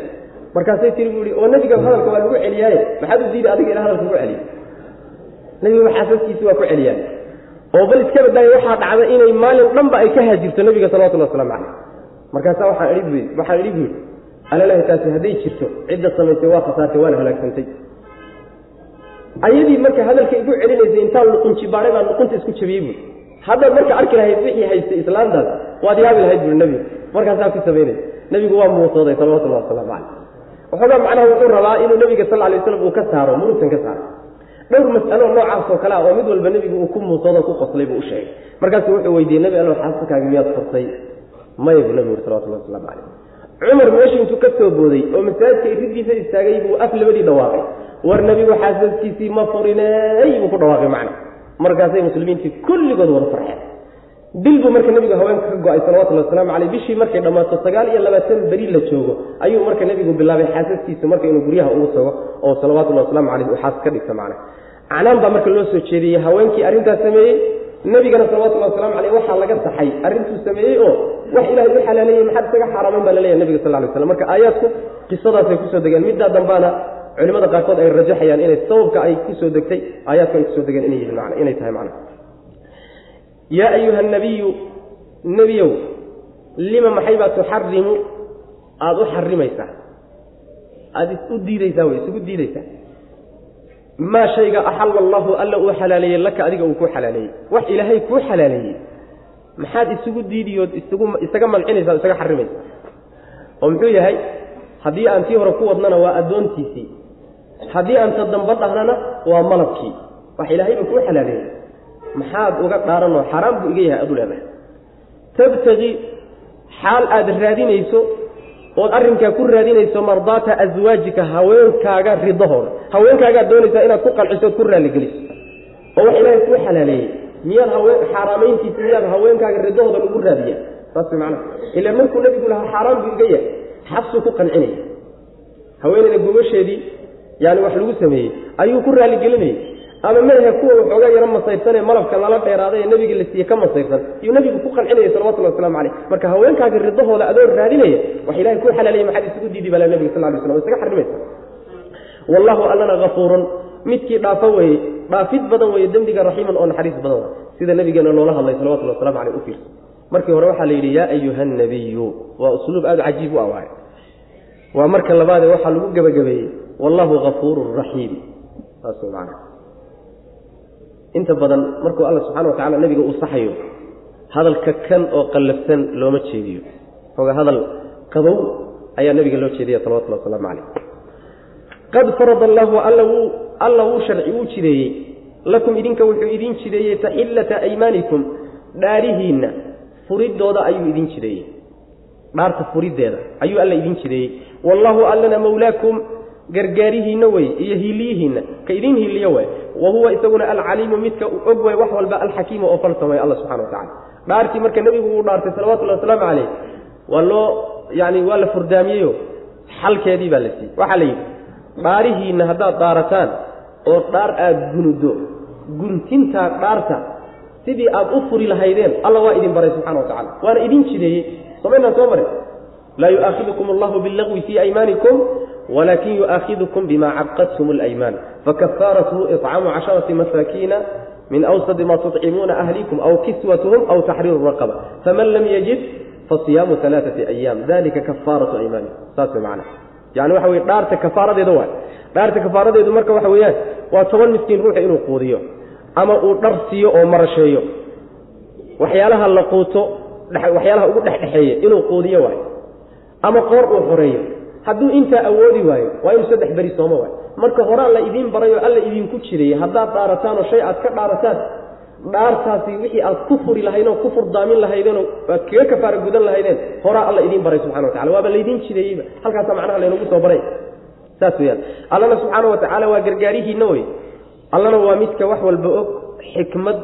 Markaasay bu ihi oo nebiga hadalka waa lagu celiyaaye. Maxaad u diiday adiga ina hadalka ku celiyo? Nebiga xaasaskiisi waa ku celiyaan oo bal iska badaayo waxaa dhacda inay maalin dhanba ay ka haajirto nebiga salawatullah waslamu caleyh markaasaa waxaan idhi waxaan idhi buui alalahi taasi hadday jirto cidda samaysay waa khasaartay waana halaagsantay. Ayadii marka hadalka igu celinaysay intaan luqunji baadhay baan luqunta isku jabiyey buui haddaad marka arki lahayd wixii haystay islaantaas waad yaabi lahayd buui nebigu markaasaa ku samaynay nebigu waa muusooday salawatullahi wasalaamu caleyh waxoogaa macnaha wuxuu rabaa inuu nebiga sal alay waslam uu ka saaro murugtan ka saaro dhowr mas'alo noocaas oo kale ah oo mid walba nebigu uu ku muusoodo ku qoslay buu u sheegay. Markaasuu wuxuu weydiiyey nebi allow xaasaskaaga miyaad furtay maya buu nebigu uri salawatullahi waslamu caleyh cumar meeshu intuu ka soo booday oo masaajidka iridiisa istaagay buu af labadii dhawaaqay. War nebigu xaasaskiisii ma furiney buu ku dhawaaqay macna. Markaasay muslimiintii kulligood wada farxeen bil buu marka nebigu haweenka ka go'ay salawatullhi wasalaamu caleyh bishii markay dhammaato sagaal iyo labaatan beri la joogo ayuu marka nebigu bilaabay xaasaskiisa marka inuu guryaha ugu tago oo salawatullahi waslamu caleyh uu xaas ka dhigta macna canaan baa marka loo soo jeediyey haweenkii arrintaas sameeyey nebigana salawatullahi waslamu caleyh waxaa laga saxay. Arrintuu sameeyey oo wax ilahay u xalaaleeyey maxaad isaga xaaraamayn baa laleeyahy nebiga sal lay slam marka aayaadku qisadaasay ku soo degeen middaa dambaana culimada qaarkood ay rajaxayaan inay sababka ay ku soo degtay aayaadku ay ku soo degeen inay yihiin man inay tahay macna yaa ayuha nabiyu nebiyow lima maxay baa tuxarimu aada u xarimaysaa aada is u diidaysaa wey isugu diidaysaa maa shayga axalla allahu alla uu xalaaleeyey laka adiga uu kuu xalaaleeyey wax ilaahay kuu xalaaleeyey maxaad isugu diidiyood isugu isaga mancinaysaa o isaga xarimaysaa oo muxuu yahay haddii aan tii hore ku wadnana waa addoontiisii haddii aan ta damba dhahnana waa malabkii wax ilaahayba kuu xalaaleeyey maxaad uga dhaaranoo xaaraan buu iga yahay adu leedahay. Tabtagi xaal aad raadinayso ood arrinkaa ku raadinayso mardaata aswaajika haweenkaaga ridahooda. Haweenkaagaad doonaysaa inaad ku qanciso ood ku raalligeliso. Oo wax ilaahay kuu xalaaleeyey. Miyaad haween xaaraamayntiisa miyaad haweenkaaga ridahooda lagu raadiya saas macnaha. Ila markuu nebigu lahaa xaaraan buu iga yahay. Xabsuu ku qancinaya haweeneyda gogasheedii yaani wax lagu sameeyey ayuu ku raaligelinayay ama maahe kuwa waxoogaa yaro masayrsanee malabka lala dheeraaday ee nebiga la siiye ka masayrsan iyuu nebigu ku qancinaya salawatullahi waslamu caleyh marka haweenkaaga ridahooda adoo raadinaya wax ilahay kuu xalaalaya maxaad isugu diidi bala nebiga sal lay slam isaga xarimaysa? Wallahu allana hafuurun midkii dhaafo weeye dhaafid badan weeye dembiga raxiiman oo naxariis badan sida nabigeena loola hadlay salawatullah waslamu aleyh u fiirsa markii hore waxaa la yidhi yaa ayuha nabiyu waa usluub aada cajiib u awaay waa marka labaade waxaa lagu gebagabeeyey wallahu gafuurun raxiim. Saas macana inta badan markuu alla subxana wa tacala nabiga uu saxayo hadalka kan oo qallafsan looma jeediyo. Oga hadal qabow ayaa nabiga loo jeediya salawatulli wasalaamu calayh. Qad farada allahu alla wuu sharci wuu jideeyey. Lakum idinka wuxuu idin jideeyey taxillata aymaanikum dhaarihiinna furidooda ayuu idin jideeyey. Dhaarta furiddeeda ayuu alla idin jideeyey. Wallaahu allana mawlaakum gargaarihiinna wey iyo hiiliyihiinna. Ka idin hiiliyo way. Wa huwa isaguna alcaliimu midka og way wax walba alxakiimu oo falsan way alla subxana wa tacala dhaartii marka nebigu uu dhaartay salawatullahi wasalaamu calayh waa loo yani waa la furdaamiyeyo xalkeedii baa la siiyey. Waxaa la yidhi dhaarihiinna haddaad dhaarataan oo dhaar aada gunudo guntintaa dhaarta sidii aad u furi lahaydeen alla waa idin baray subxana wa tacala waana idin jideeyey. Somaynaan soo marin laa yu'aakidukum allahu billagwi fii aymaanikum walakin yu'aakidukum bima caqadtum alaymaan fakafaaratuhu iطcaamu casharati masaakiina min awsadi ma tuطcimuuna ahlikum aw kiswatuhum aw taxriiru raqaba faman lam yajid fasiyaamu alaaثati ayaam dalika kafaaratu aymaanikum saas way macana yani waxa weye dhaarta kafaaradeeda waay dhaarta kafaaradeedu marka waxa weeyaan waa toban miskiin ruuxa inuu quudiyo ama uu dhar siiyo oo marasheeyo waxyaalaha la quuto waxyaalaha ugu dhexdhexeeya inuu quudiyo waayo ama qoor uu xoreeyo hadduu intaa awoodi waayo waa inuu saddex beri sooma waayo. Marka horaa la idiin baray oo alla idinku jirayay haddaad dhaarataan oo shay aad ka dhaarataan dhaartaasi wixii aad ku furi lahaydeen oo ku furdaamin lahaydeenoo aad kaga kafaara gudan lahaydeen horaa alla idiin baray subxana wa tacala waaba laydiin jireeyeyba. Halkaasaa macnaha laynagu soo baray. Saas weyaan allana subxaana wa tacaala waa gargaarihiinna wey. Allana waa midka wax walba og xikmad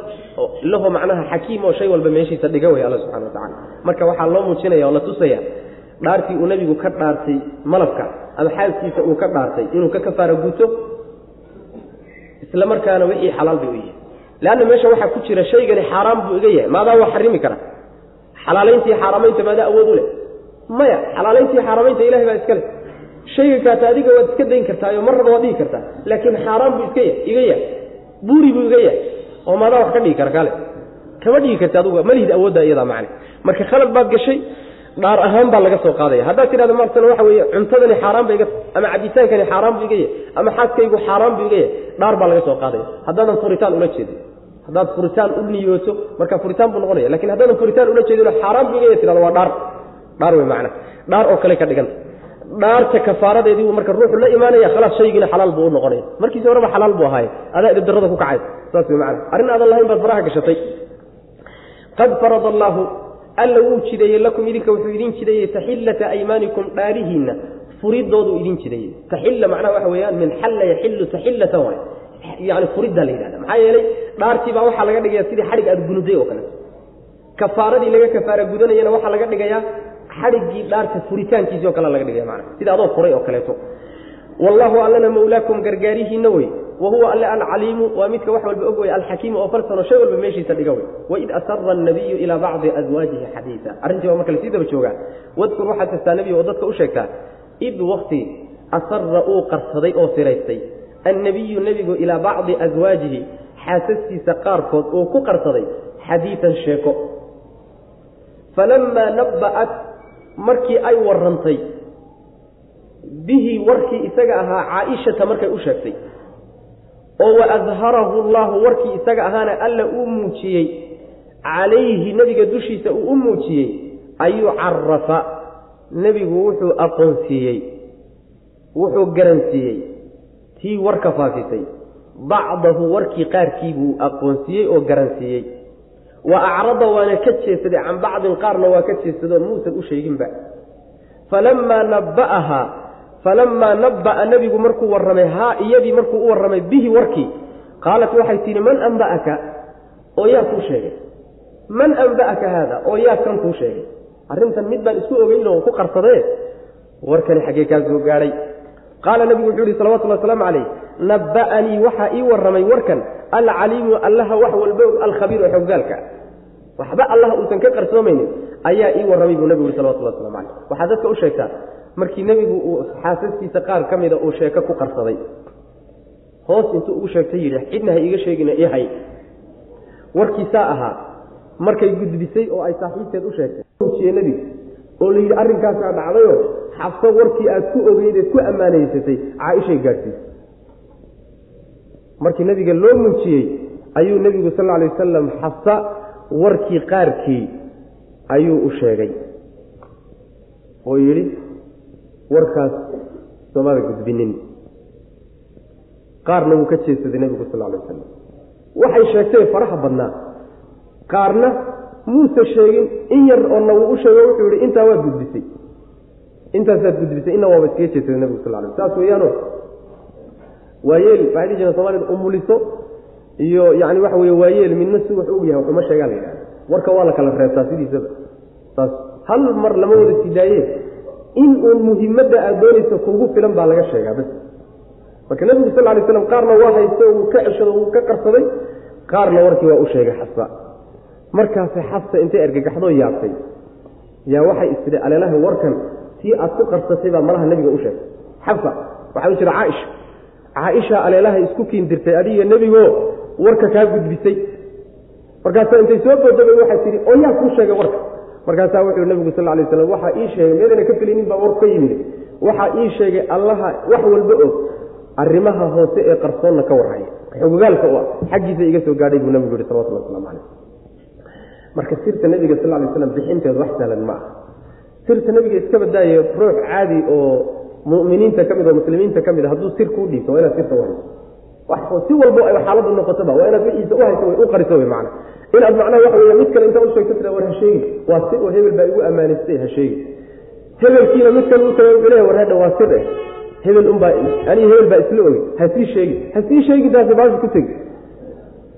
laho macnaha xakiim oo shay walba meeshiisa dhiga wey alla subxana wa tacala marka waxaa loo muujinaya oo la tusaya dhaartii uu nebigu ka dhaartay malabka ama xaalkiisa uu ka dhaartay inuu ka kafaara guto isla markaana wixii xalaal bay u yihi leanna meesha waxaa ku jira shaygani xaaraan buu iga yahay. Maadaa waa xarimi kara. Xalaalayntii xaaramaynta maadaa awood u leh. Maya xalaalayntii xaaramaynta ilahay baa iska leh. Shayga kaata adiga waad iska dayn kartaayo marraba waad dhigi kartaa. Laakiin xaaraan buu iska ya iga yahay. Buuri buu iga yahay. Oo maadaa wax ka dhigi kara kale. Kama dhigi karta adugu malihid awoodda iyadaa macne. Marka khalad baad gashay dhaar ahaan baa laga soo qaadaya. Haddaad tidhahdo maartan waxa weeye cuntadani xaaraan ba iga ama cabitaankani xaaraan buu iga yahay ama xaaskaygu xaaraan buu iga yahay dhaar baa laga soo qaadaya. Haddaadan furitaan ula jeedin. Haddaad furitaan u niyooto marka furitaan buu noqonaya. Lakin haddaadan furitaan ula jeedino xaaraan buu iga yahay tidhahdo waa dhaar. Dhaar wey macna. Dhaar oo kale ka dhiganta dhaarta kafaaradeedii marka ruuxu la imaanaya khalaas shaygiina xalaal buu u noqonaya. Markiisi horeba xalaal buu ahaay adaa idibdarada ku kacay. Saas wey macana arrin aadan lahayn baad faraha gashatay. Qad farada allaahu alla wuu jideeyey lakum idinka wuxuu idin jideeyey taxillata aymaanikum dhaarihiinna. Furidooduu idin jideeyey taxilla macnaha waxa weeyaan min xalla yaxillu taxillatan waay. Yani furiddaa la yidhahda. Maxaa yeelay dhaartii waxaa laga dhigaya sidii xadhig aada gunuday oo kaleeto kafaaradii laga kafaara gudanayana waxaa laga dhigayaa xadhiggii dhaarta furitaankiisii oo kale laga dhigaya macana sida adoo furay oo kaleeto. Wallaahu allana mawlaakum gargaarihiinna wey wa huwa alle alcaliimu waa midka wax walba og wey alxakiimu oo falsano shay walba meeshiisa dhiga wey waid asara annabiyu ilaa bacdi aswaajihi xadiisa. Arrintii baa marka la sii daba joogaa. Wadkur waxaad kastaa nebiga oo dadka u sheegtaa id wakti asara uu qarsaday oo siraystay annabiyu nebigu ilaa bacdi aswaajihi xaasaskiisa qaarkood uu ku qarsaday xadiidan sheeko. Falamaa nabba'at markii ay warrantay bihi warkii isaga ahaa caaishata markay u sheegtay oo wa adharahu allaahu warkii isaga ahaana alla uu muujiyey calayhi nebiga dushiisa uu u muujiyey ayuu carafa nebigu wuxuu aqoonsiiyey wuxuu garansiiyey tii warka faafisay bacdahu warkii qaarkii buu aqoonsiiyey oo garansiiyey. Wa acrada waana ka jeesaday can bacdin qaarna waa ka jeesadoo muusan u sheeginba. Falamaa nabba'ahaa falamaa nabba'a nebigu markuu warramay haa iyadii markuu u warramay bihi warkii qaalat waxay tihi man amba'aka oo yaa kuu sheegay man amba'aka haada oo yaa kan kuu sheegay arrintan mid baan isku ogeyn oo ku qarsadee warkani xaggee kaa soo gaadhay qaala nebigu wuxuu yihi salawatullhi wasalaamu calayh nabba'anii waxaa ii warramay warkan alcaliimu allaha wax walba og alkhabiir oo xoggaalka waxba allaha uusan ka qarsoomaynin ayaa ii warramay buu nebigu yihi salawatullah waslamu calayh waxaad dadka u sheegtaa markii nebigu uu xaasaskiisa qaar ka mida uu sheeko ku qarsaday. Hoos intuu ugu sheegtay yidhi cidna ha iiga sheegina i hay. Warkiisaa ahaa markay gudbisay oo ay saaxiibteed u sheegtay nebiga oo la yidhi arrinkaasaa dhacdayo xabso warkii aad ku ogeydeed ku ammaanaysatay caaishay gaadhsiisay markii nabiga loo muujiyey ayuu nebigu sal alay wasalam xabsa warkii qaarkii ayuu u sheegay. Oo yidhi warkaas soomada gudbinin qaarna wuu ka jeesaday nebigu sal alay wasalam waxay sheegtay faraha badnaa. Qaarna muuse sheegin in yar oona wuu u sheego wuxuu yihi intaa waad gudbisay intaasaad gudbisay inna waaba iskaga jeesaday nebigu sal alay saas weeyaano waayeel waxay dhihi somalida umuliso iyo yani waxa weye waayeel midna si wax og yahay waxuma sheegaa la yidhahda warka waa la kala reebtaa sidiisaba. Saas hal mar lama wada sidaaye in uun muhimadda aad doonaysa kugu filan baa laga sheegaa bas marka nebigu sal lay slam qaarna waa haysta wuu ka ceshado wuu ka qarsaday qaarna warkii waa u sheegay xabsa markaase xabsa intay ergagaxdoo yaabtay. Yaa waxay istidhi aleelaha warkan tii aad ku qarsatay baa malaha nebiga u sheegtay xabsa waxaa u jira caaisha caaisha aleelaha isku kiindirtay adiga nebigo warka kaa gudbisay. Markaasa intay soo boodabay waxay tihi oo yaa kuu sheegay warka markaasaa wuxuu nebigu sal lay slam waxaa ii sheegay meedana ka felinin baa war ka yimid. Waxaa ii sheegay allaha wax walba og arrimaha hoose ee qarsoonna ka warhaya. Xogogaalka u ah xaggiisa iga soo gaadhay buu nebigu yihi salawatullah waslamu calayh marka sirta nebiga sal lay slam bixinteedu wax sahlan ma aha. Sirta nebiga iska ruux caadi oo muminiinta ka mid oo muslimiinta ka mid a hadduu sir kuu dhiibto waa inaad sirta uhayso si walbo ay xaaladu noqotoba waa inaad wixiisa uhayso way u qariso wy macana inaad macnaha waxa wey mid kale intaa u sheegto tira war ha sheegi waa sir oo hebel baa igu ammaanaystay ha sheegi hebelkiina mid kale u taga wuxuu leeya war hadha waa sir eh. Hebel unbaa aniga hebel baa isla ogi. Ha sii sheegi. Ha sii sheegi ku tegi.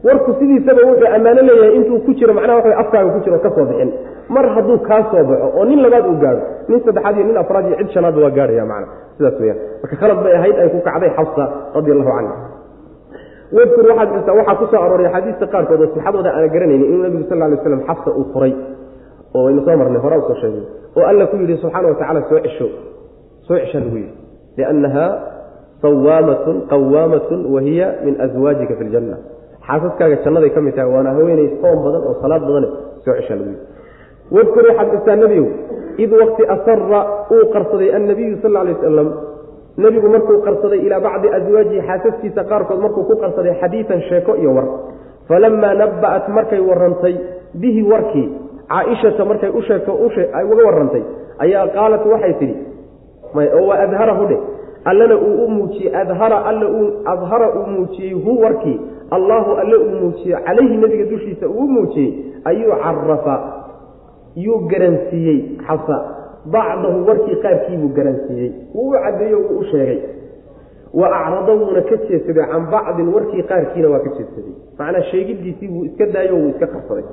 Warku sidiisaba wuxuu ammaano leeyahay intuu ku jiro macnaha waxa afkaaga ku jiro ka soo bixin. Mar hadduu kaa soo baxo oo nin labaad uu gaadho nin saddexaad iyo nin afraad iyo cid shanaadba waa gaadhaya macna sidaas weyaan marka khalad bay ahayd ay ku kacday xabsa radi allahu canha wadkur waxaad jirtaa waxaa ku soo arooray axaadiista qaarkood oo sixadooda aana garanaynin inuu nebigu sal lay slam xabsa uu furay. Oo waynu soo marnay hore u soo sheegay. Oo alla ku yidhi subxaana watacala soo cesho soo cesha lagu yidhi. Liannaha sawaamatun qawaamatun wa hiya min aswaajika fi ljanna xaasaskaaga jannaday ka mid tahay waana haweenay soom badan oo salaad badane soo cesha lagu yidhi. Wadkur waxaad jirtaa nebiyow id waqti asara uu qarsaday annabiyu sal lay wasalam nebigu markuu qarsaday ilaa bacdi aswaajihi xaasaskiisa qaarkood markuu ku qarsaday xadiidan sheeko iyo war. Falamaa nabba'at markay warantay bihi warkii caaishata markay uga warantay ayaa qaalat waxay tidhi waa adharahu dheh allana uu u muujiyey adhara alla adhara uu muujiyey hu warkii allaahu alle uu muujiyey calayhi nebiga dushiisa uu muujiyey ayuu carafa yuu garansiiyey xabsa bacdahu warkii qaarkiibuu garansiiyey. Wuu u caddeeyo wuu u sheegay. Wa acrada wuuna ka jeedsaday can bacdin warkii qaarkiina waa ka jeedsaday macnaa sheegidiisii wuu iska daayo wuu iska qarsaday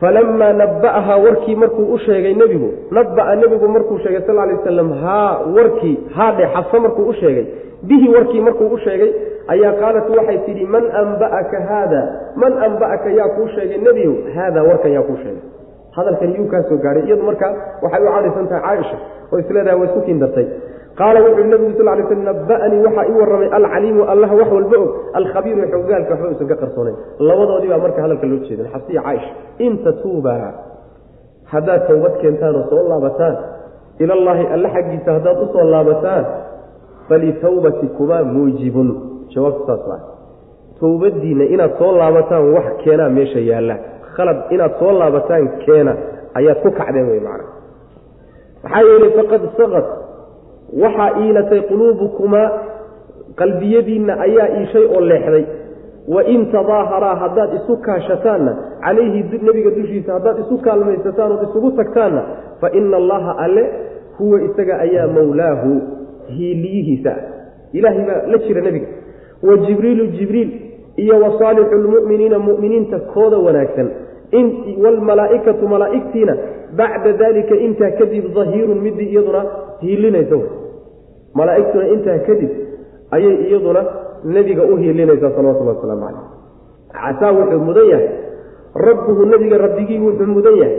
falamaa nabba'ahaa warkii markuu u sheegay nebigu nabba'a nebigu markuu sheegay sal lay wasalam haa warkii haadhe xabso markuu u sheegay. Bihi warkii markuu u sheegay ayaa qaalat waxay tidhi man amba'aka haada? Man amba'aka yaa kuu sheegay nebiyow? Haada warkan yaa kuu sheegay hadalkan yuu kaa soo gaadhay iyadu marka waxay u cadhaysan tahay caaisha oo isleedahay waa isku kiindartay qaala wuxuu nabigu sal lay sl naba'anii waxaa ii warramay alcaliimu allaha wax walba og alkhabiiru xogaalka waxba usan ka qarsoonayn. Labadoodii baa marka hadalka loo jeedin xabsiya caaisha in tatuubaa haddaad towbad keentaan oo soo laabataan ilallaahi alle xaggiisa haddaad u soo laabataan falitawbatikumaa muujibun. Jawaabtu saas waa towbadiinna inaad soo laabataan wax keenaa meesha yaalla khalad inaad soo laabataan keena ayaad ku kacdeen wey macana maxaa yeelay faqad saqad waxaa iilatay quluubukumaa qalbiyadiinna ayaa iishay oo leexday. Wain tadaaharaa haddaad isu kaashataanna calayhi nebiga dushiisa haddaad isu kaalmaysataan ood isugu tagtaanna fa ina allaha alle huwa isaga ayaa mawlaahu hiiliyihiisa. Ilaahay baa la jira nebiga. Wa jibriilu jibriil iyo wa saalixu lmu'miniina mu'miniinta kooda wanaagsan. Waalmalaa'ikatu malaa'igtiina bacda dalika intaa kadib dahiirun midii iyaduna hiilinaysa malaa'igtuna intaa kadib ayay iyaduna nebiga u hiilinaysaa salawatullah wasalaamu caleyh casaa wuxuu mudan yahay. Rabbuhu nebiga rabbigii wuxuu mudan yahay.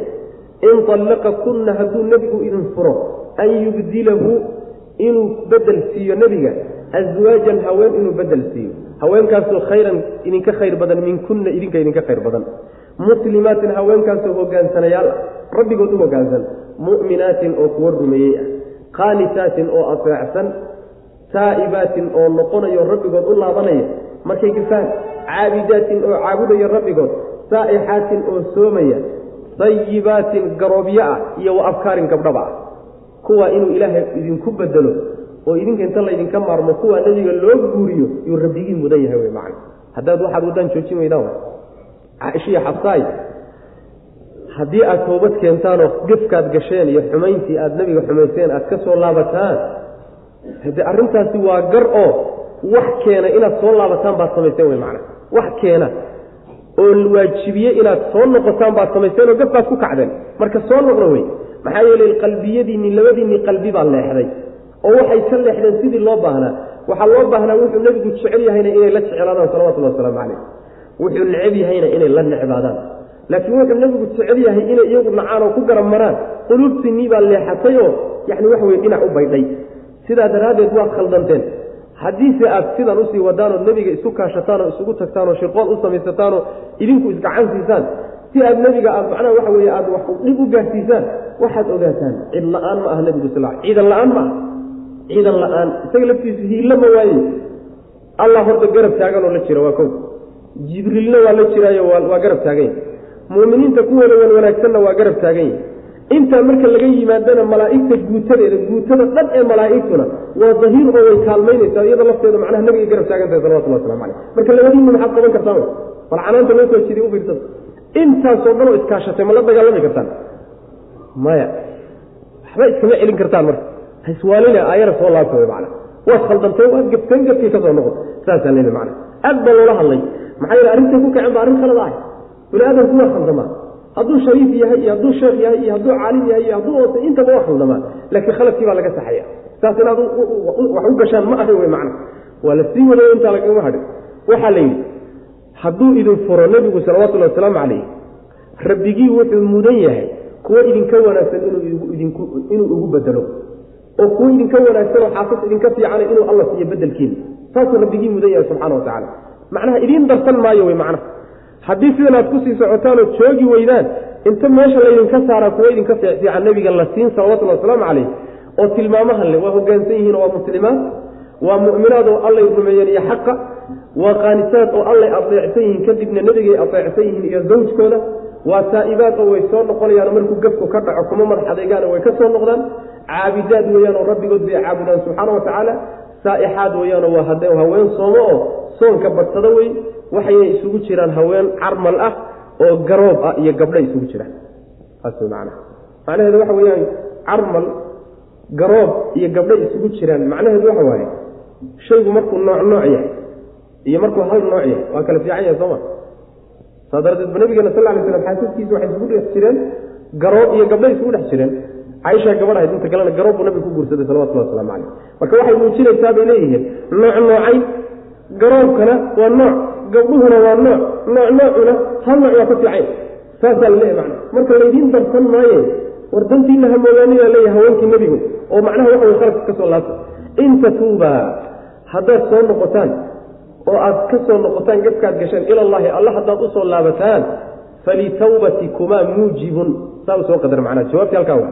In tallaqa kunna hadduu nebigu idin furo an yubdilahu inuu bedel siiyo nebiga aswaajan haween inuu bedel siiyo haweenkaasoo khayran idinka khayr badan minkunna idinka idinka khayr badan. Muslimaatin haweenkaasoo hogaansanayaal ah rabbigood u hogaansan. Mu'minaatin oo kuwa rumeeyey ah. Qaanitaatin oo aseecsan taa'ibaatin oo noqonayo rabbigood u laabanaya. Markay gafaan caabidaatin oo caabudaya rabbigood. Saa'ixaatin oo soomaya. Dayibaatin garoobyo ah iyo wa afkaarin gabdhaba ah. Kuwaa inuu ilaahay idinku bedelo oo idinka inta laydinka maarmo kuwaa nebiga loo guuriyo yuu rabbigii mudan yahay wey macana haddaad waxaad waddaan joojin weydaan caaishiya xabsaay haddii aad toobad keentaanoo gefkaad gasheen iyo xumayntii aad nebiga xumayseen aad ka soo laabataan hade arrintaasi waa gar oo wax keena inaad soo laabataan baad samayseen wey macana wax keena oo waajibiye inaad soo noqotaan baad samayseen oo gafbaad ku kacdeen. Marka soo noqda wey maxaa yeelay qalbiyadiinni labadiinni qalbi baa leexday oo waxay ka leexdeen sidii loo baahnaa. Waxaa loo baahnaa wuxuu nebigu jecel yahayna inay la jeclaadaan salawatullahi wasalaamu calayh wuxuu neceb yahayna inay la necbaadaan. Laakiin wuxuu nebigu jecel yahay inay iyagu nacaan oo ku garab maraan. Quluubtiinnii baa leexatay oo yacni wax weye dhinac u baydhay. Sidaa daraaddeed waad khaldanteen. Haddiise aad sidan u sii wadaanoo nebiga isu kaashataan oo isugu tagtaan oo shirqood u samaysataanoo idinku isgacan siisaan si aad nebiga aad macnaha waxa weeye aad wax dhib u gaarsiisaan waxaad ogaataan cid la'aan ma aha nebigu sal ciidan la'aan ma aha ciidan la'aan isaga laftiisu hiilla ma waaye allah horta garab taaganoo la jira waa kow. Jibriilna waa la jiraayo waa garab taagan. Yahy mu'miniinta kuwooda wan wanaagsanna waa garab taagan. Yahy intaa marka laga yimaadana malaa'igta guutadeeda guutada dhan ee malaa'igtuna waa dahiir oo way kaalmaynaysaa iyada lafteeda macnaha nabiga garab taagan tahay salawatullah waslamu caleyh marka labadiinna maxaad qaban kartaan wey bal canaanta loo soo jiday u intaasoo dhan oo iskaashatay ma la dagaalami kartaan. Maya waxba iskama celin kartaan marka haswaalina aayara soo laabta macana waad khaldantay waad gaftan gafkii ka soo noqon. Saasaa leedahay macana aad loola hadlay. Maxaa yeele arrintay ku kacen ba arrin khalad ah bini aadamku waa khaldamaa hadduu shariif yahay iyo hadduu sheekh yahay iyo hadduu caalim yahay iyo hadduu oose intaba waa khaldamaa laakiin khaladkii baa laga saxaya saas inaad wax u gashaan ma ahay wey macana waa la sii wadayo intaa lagama hadhin. Waxaa la yidhi hadduu idin furo nebigu salawatullahi wasalaamu calayh rabbigii wuxuu mudan yahay kuwo idinka wanaagsan inuu ugu bedelo oo kuwo idinka wanaagsan oo xaafis idinka fiicana inuu alla siiyo bedelkiina saasuu rabbigii mudan yahay subxana wa tacala macnaha idiin darsan maayo wey macnaha. Haddii sidan aad ku sii socotaanoo joogi weydaan inta meesha laydinka saaraa kuwo idinka fiicfiican nebiga la siin salawatullahi wasalaamu calayh oo tilmaamahan le waa hogaansan yihiin oo waa muslimaad waa mu'minaad oo allay rumeeyeen iyo xaqa waa qaanisaad oo allay adeecsan yihiin kadibna nebigay adeecsan yihiin iyo zawjkooda waa taa'ibaad oo way soo noqonayaan markuu gafku ka dhaco kuma madax adeegaan way ka soo noqdaan caabidaad weeyaan oo rabbigood bay caabudaan subxaana wa tacaala saa'ixaad weeyaanoo waa hade haween soomo oo soonka badsado wey waxayna isugu jiraan haween carmal ah oo garoob ah iyo gabdha isugu jiraan. Saas macnaha. Macnaheedu waxa weeyaan carmal garoob iyo gabdha isugu jiraan. Macnaheedu waxa waaye shaygu markuu nooc nooc yahay iyo markuu hal nooc yahay waa kala fiican yahay sooma saa daradeed ba nabigeena sal lay slam xaasaskiisa waxay isugu dhex jireen garoob iyo gabdhay isugu dhex jireen caaisha gabadha inta kalena garoob buu nabigu ku guursaday salawatullah waslamu caleyh marka waxay muujinaysaa bay leeyihiin nooc noocay garoobkana waa nooc gabdhuhuna waa nooc nooc noocuna hal nooc waa ka fiican. Saasaa la leeyahy macna marka laydiin darsan maaye war dantiina hamoogaanina leeyahay haweenkii nebigu oo macnaha waxa way khaladka ka soo laabta. In tatuubaa haddaad soo noqotaan oo aad ka soo noqotaan gafkaad gasheen ilallahi alla haddaad u soo laabataan falitawbatikumaa muujibun. Saa u soo qadar macnaha. Jawaabtii halkaa waa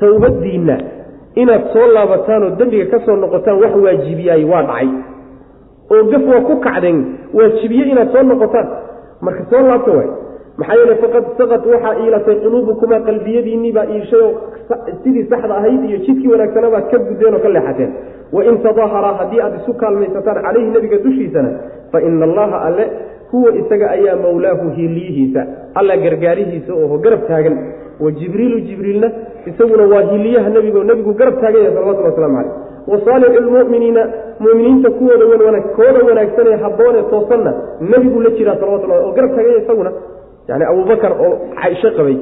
tawbadiinna inaad soo laabataan oo dembiga ka soo noqotaan wax waajibiyaay waa dhacay. Oo gaf waa ku kacdeen waajibiye inaad soo noqotaan. Marka soo laabta waay maxaa yeele faqad saqad waxaa iilatay quluubukumaa qalbiyadiinnii baa iilshayoo sidii saxda ahayd iyo jidkii wanaagsana baad ka guddeen oo ka leexateen. Wain tadaaharaa haddii aad isu kaalmaysataan calayhi nebiga dushiisana fa ina allaha alle huwa isaga ayaa mawlaahu hiliyihiisa alla gargaarihiisa oo garab taagan. Wa jibriilu jibriilna isaguna waa hiliyaha nebigo nebigu garab taagan yahay salawatullah waslamu caleyh wa saalixu lmu'miniina mu'miniinta kuwooda kooda wanaagsan ee habboon ee toosanna nebigu la jiraa salawatullah oo garab taagan yahay isaguna. Yani abubakar oo caaisho qabay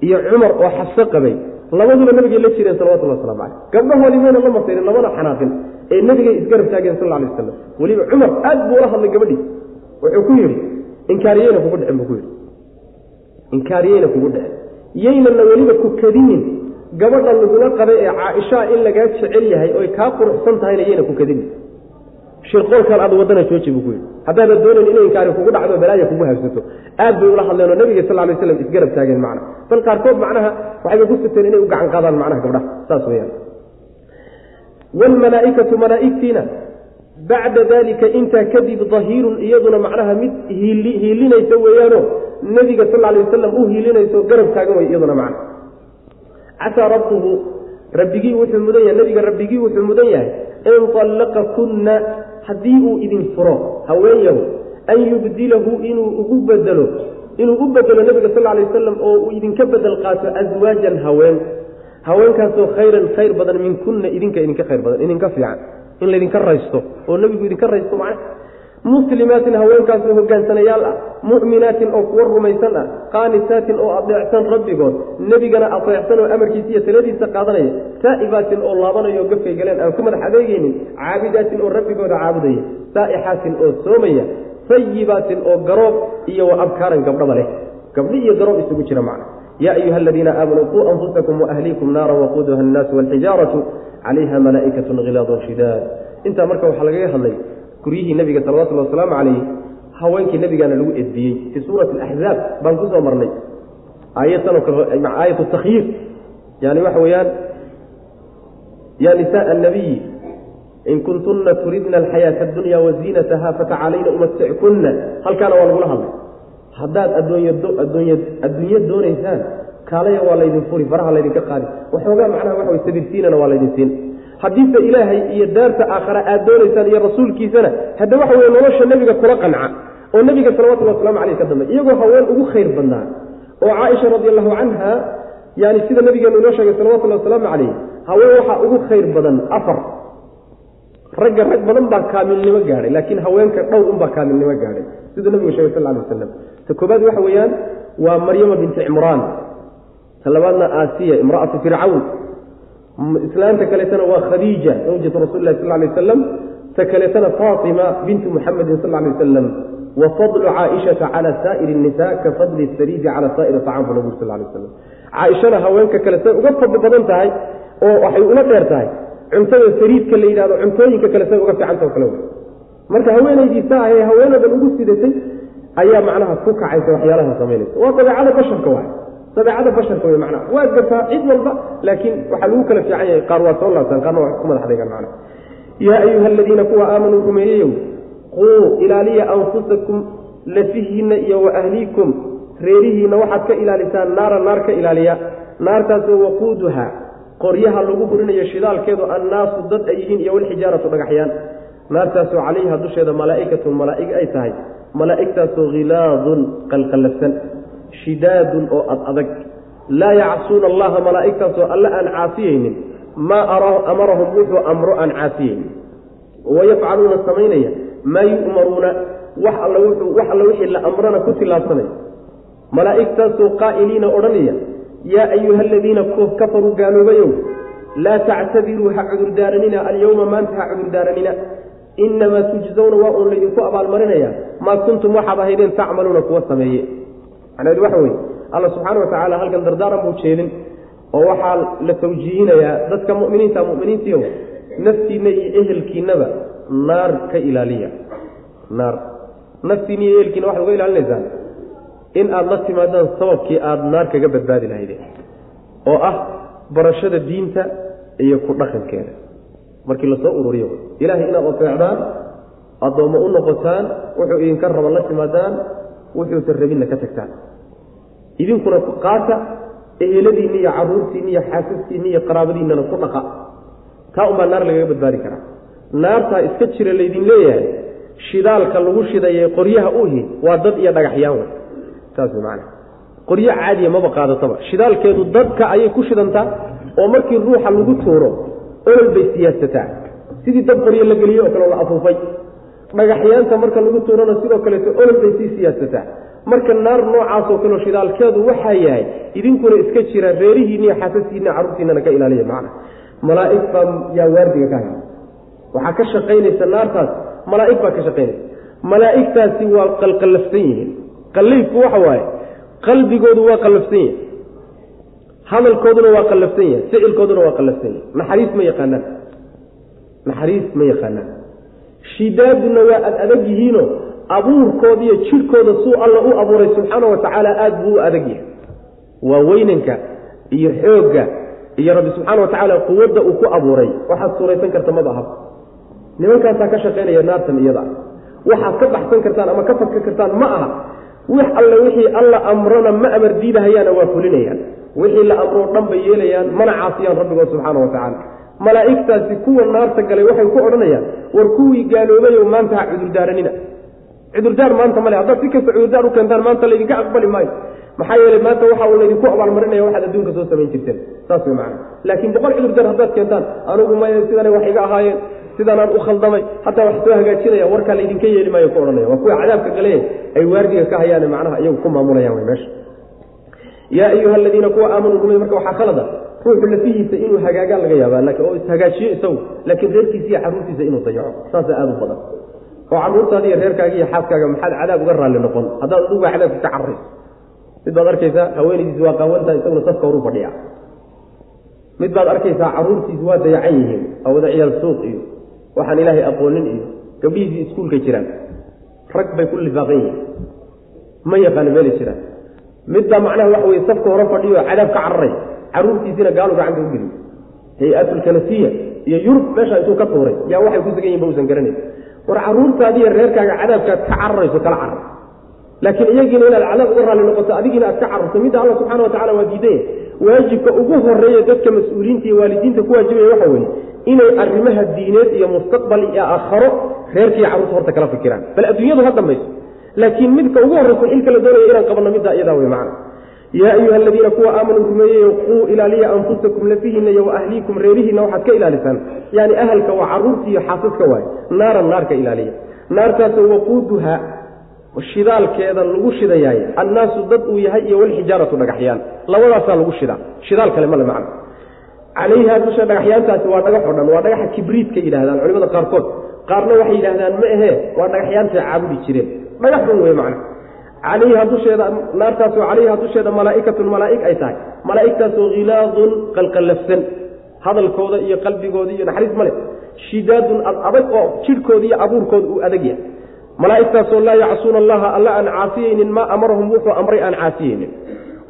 iyo cumar oo xafso qabay labaduba nabigay la jireen salawatullah waslamu caleyh gabdhahoodii mayna la masayrin lamana xanaaqin ee nebigay isgarab taageen sal alay wasalam weliba cumar aad buu ula hadlay gabadhiis wuxuu ku yidhi inkaariyeyna kugu dhecen buu ku yidhi. Inkaariyeyna kugu dhecen yaynana weliba ku kadinin gabadha lagula qabay ee caaishaa in lagaa jecel yahay oy kaa quruxsan tahayna yayna ku kadinin shirqoolkan aad wadana jooji buu ku yidhi. Haddaadan doonayn inay inkaari kugu dhacdo balaaya kugu habsato aad bay ula hadleen oo nabiga sal lay slam isgarab taageen macna bal qaarkood macnaha waxayba ku siteen inay u gacan qaadaan macnaha gabdhaha saas weyaan wlmalaaikatu malaaigtiina bacda dalika intaa kadib dahiirun iyaduna macnaha mid hiilinaysa weeyaano nebiga sal lay wasalam u hiilinayso garab taagan wey iyaduna macna. Casaa rabbuhu rabbigii wuxuu mudan yahay nabiga rabbigii wuxuu mudan yahay in allaqakunna haddii uu idin furo haweenyahu an yubdilahu inuu ugu bedelo inuu u bedelo nabiga sal lay wasalam oo uu idinka bedel qaato aswaajan haween. Haweenkaasoo khayran khayr badan minkunna idinka idinka khayr badan idinka fiican in laydinka raysto oo nebigu idinka raysto macna. Muslimaatin haweenkaasoo hogaansanayaal ah mu'minaatin oo kuwa rumaysan ah qaanitaatin oo adeecsan rabbigood nebigana adeecsan oo amarkiisa iyo taladiisa qaadanaya saa'ibaatin oo laabanayo gafkay galeen aan ku madax adeegaynin caabidaatin oo rabbigooda caabudaya saa'ixaatin oo soomaya sayibaatin oo garoob iyo wa abkaaran gabdhaba leh. Gabdhi iyo garoob isugu jira macna ya ayuha aladiina aamanuu quu anfusakum waahliikum naara waquuduha annaasu walxijaaratu calayha malaa'ikatun khilaadun shidaad intaa marka waxaa lagaga hadlay guryihii nebiga salawatullhi wasalaamu calayh haweenkii nebigaana lagu edbiyey fii suurati alaxzaab baan ku soo marnay aayadtanoo kale aayat takhyiir yani waxa weeyaan ya nisaءa annabiyi in kuntunna turidna alxayaata addunya waziinataha fatacalayna umatickunna halkaana waa lagula hadlay haddaad adduunyo doonaysaan kaalaya waa laydin furi faraha laydinka qaadi. Waxoogaa macnaha waxa way sabirsiinana waa laydin siin. Haddiise ilaahay iyo daarta aakhara aad doonaysaan iyo rasuulkiisana hadda waxa weye nolosha nebiga kula qanca oo nebiga salawatullhi waslamu caleyh ka dambe iyagoo haween ugu khayr badnaa. Oo caaisha radi allahu canha yani sida nabigeenu inoo sheegay salawatullhi wasalaamu calayh haween waxaa ugu khayr badan afar. Ragga rag badan baa kaamilnimo gaadhay laakiin haweenka dhowr unbaa kaamilnimo gaadhay siduu nabigu shegay sal lay wasalam ta koobaad waxa weeyaan waa maryama binti cimraan. Ta labaadna aasiya imra'atu fircawn. Islaanta kaleetana waa khadiija zawjatu rasuli sal lay wasalam ta kaleetana faatima bintu muxamedin sal lay wasalam wa fadlu caaishata cala saa'iri nisa ka fadli sariidi cala saa'iri acam bu nabig sal lay wasalam caaishana haweenka kale say uga fadli badan tahay oo waxay ula dheer tahay. Cuntada sariidka la yidhahdo cuntooyinka kale say uga fiicanta o kale. Marka haweenaydiisa ahee haweenadan ugu sidatay ayaa macnaha ku kacaysa waxyaalaha samaynaysa waa dabeecada basharka waay. Dabeecada basharka wey macnaha. Waa gataa cid walba laakiin waxaa lagu kala fiican yahay qaar waa soo laabtaan qaarna waa ku madax deegaan macnaha. Yaa ayuha aladiina kuwa aamanuu rumeeyeyow quu ilaaliya anfusakum lafihiinna iyo wa ahliikum reerihiinna waxaad ka ilaalisaan naara naar ka ilaaliya. Naartaasoo waquuduha qoryaha lagu burinayo shidaalkeedu annaasu dad ay yihiin iyo walxijaaratu dhagaxyaan. Naartaasoo calayha dusheeda malaa'ikatun malaa'ig ay tahay malaa'igtaasoo khilaadun qalqallafsan shidaadun oo ad adag. Laa yacsuuna allaha malaa'igtaasoo alle aan caasiyeynin maa amarahum wuxuu amro aan caasiyeynin wayafcaluuna samaynaya maa yu'maruuna wax alla wixii la amrana ku tilaabsanaya malaa'igtaasoo qaa'iliina odhanaya yaa ayuha aladiina kafaruu gaaloobayow laa tactadiruu ha cudurdaaranina alyowma maanta ha cudurdaaranina inamaa tujzawna waa uun laydinku abaalmarinaya maa kuntum waxaad ahaydeen tacmaluuna kuwa sameeye macnaheedu waxa weye alla subxaana watacaala halkan dardaaran buu jeedin oo waxaa la tawjiihinayaa dadka muminiinta muminiintiio naftiinna iyo ehelkiinaba naar ka ilaaliya naar naftiinna iyo ehelkiina waxaad uga ilaalinaysaan in aada la timaadaan sababkii aada naar kaga badbaadi lahaydeen oo ah barashada diinta iyo ku dhaqankeeda markii la soo ururiyo. Ilaahay inaad oteecdaan addoommo u noqotaan wuxuu idinka raba la timaadaan wuxuusan rabinna ka tagtaan. Idinkuna qaata eheladiinna iyo caruurtiinna iyo xaasaskiinna iyo qaraabadiinnana ku dhaqa. Taa unbaa naar lagaga badbaadi karaa. Naartaa iska jira laydin leeyahay shidaalka lagu shidayay qoryaha uhi waa dad iyo dhagaxyaan wey saas way qoryo caadiya maba qaadataba shidaalkeedu dadka ayay ku shidantaa oo markii ruuxa lagu tuuro olol bay siyaasataa. Sidii dad qoryo la geliye oo kale la afuufay. Dhagaxyaanta marka lagu tuurana sidoo kaleeto olol bay sii siyaasataa. Marka naar noocaasoo kaleo shidaalkeedu waxaa yahay idinkuna iska jira reerihiinna iyo xaasaskiinna carruurtiinana ka ilaaliya macna malaa'ig baa yaa waardiga ka hay waxaa ka shaqaynaysa naartaas malaa'ig baa ka shaqaynaysa. Malaa'igtaasi waa qalqallafsan yihiin. Qalliifku waxa waaye qalbigoodu waa qallafsan yahay hadalkooduna waa qallafsan yahay ficilkooduna waa qallafsan yahay. Naxariis ma yaqaanaan. Naxariis ma yaqaanaan. Shidaaduna waa ad adag yihiino abuurkooda iyo jidhkooda suu alla u abuuray subxaana wa tacaala aada buu u adag yahay. Waa weynanka iyo xoogga iyo rabbi subxaana wa tacaala quwadda uu ku abuuray. Waxaad suuraysan karta maba aha nimankaasaa ka shaqaynaya naartan iyada. Waxaad ka baxsan kartaan ama ka fadka kartaan ma aha. Wix alle wixii alla amrona ma amar diidahayaana waa fulinayaan wixii la amroo dhan bay yeelayaan mana caasiyaan rabbigood subxaana wa tacaala. Malaa'igtaasi kuwa naarta galay waxay ku odhanayaan war kuwii gaaloobayo maanta ha cudurdaaranina. Cudurdaar maanta male haddaad si kasta cudurdaar u keentaan maanta laydinka aqbali maayo. Maxaa yeelay maanta waxa uu laydinku abaalmarinaya waxaad adduunka soo samayn jirteen. Saas way macana laakiin boqol cudurdaar haddaad keentaan anugu maya sidana wax iga ahaayeen sidanaan u khaldamay hataa wax soo hagaajinaya warkaa laydinka yeeli maayo ku odhanaya. Waa kuwa cadaabka gale ay waardiga ka hayaane macnaha iyagu ku maamulayaan way meesha yaa ayuha aladiina kuwa aamanuu rumay marka waxaa khalada. Ruuxu lafihiisa inuu hagaagaan laga yaabaa oo ishagaajiyo isagu laakiin reerkiisa iyo carruurtiisa inuu dayaco saasa aada u badan. Oo carruurtaada iyo reerkaaga iyo xaaskaaga maxaad cadaab uga raalli noqon. Haddaad aduga cadaabka ka cararayso mid baad arkaysaa haweenaydiisi waa qaawantaha isaguna safka horu fadhiya mid baad arkaysaa carruurtiisi waa dayacan yihiin oo wada ciyaal suuq iyo waxaan ilaahay aqoonin iyo gabdhihiisii iskuulka jiraan. Rag bay ku lifaaqan yihiin. Ma yaqaano meelay jiraan midbaa macnaha waxa weye safka hore fadhiyo cadaab ka cararay carruurtiisiina gaalu gacanta u geliy hay'atulkanasiya iyo yurub meesha intuu ka tuuray yaa waxay ku sugan yihiin ba usan garanayn war carruurtaadiiyo reerkaaga cadaabkaad ka cararayso kala carar. Laakiin iyagiina inaad cadaab uga raalli noqoto adigiina aad ka cararto midda alla subxana wa tacala waa diidaya waajibka ugu horreeya dadka mas'uuliyiinta iyo waalidiinta ku waajibaya waxa weeye inay arrimaha diineed iyo mustaqbal iyo aakharo reerkiiyo carruurta horta kala fikiraan. Bal adduunyadu ha dambayso laakiin midka ugu horraysa xilka la doonaya inaan qabanno middaa iyadaa wey macana yaa ayuha aladiina kuwa aamanuu rumeeyeyo quu ilaaliya anfusakum lafihiinna iyo wa ahliikum reerihiinna waxaad ka ilaalisaan. Yani ahalka waa carruurtii iyo xaasaska waaye. Naaran naarka ilaaliya. Naartaasoo waquuduha shidaalkeeda lagu shidayaay. Annaasu dad uu yahay iyo walxijaaratu dhagaxyaan. Labadaasaa lagu shidaa. Shidaal kale male macna. Calayha dusha dhagaxyaantaasi waa dhagax o dhan waa dhagaxa kibriidka yidhahdaan culimada qaarkood. Qaarna waxay yidhahdaan ma ahee waa dhagaxyaantay caabudi jireen dhagax xun wey macna calayha dusheeda naartaasoo calayha dusheeda malaa'ikatun malaa'ig ay tahay. Malaa'igtaasoo khilaadun qalqallafsan. Hadalkooda iyo qalbigooda iyo naxariis male shidaadun adag oo jidhkooda iyo abuurkooda uu adag yahay. Malaa'igtaasoo laa yacsuuna allaha alla aan caasiyeynin maa amarahum wuxuu amray aan caasiyeynin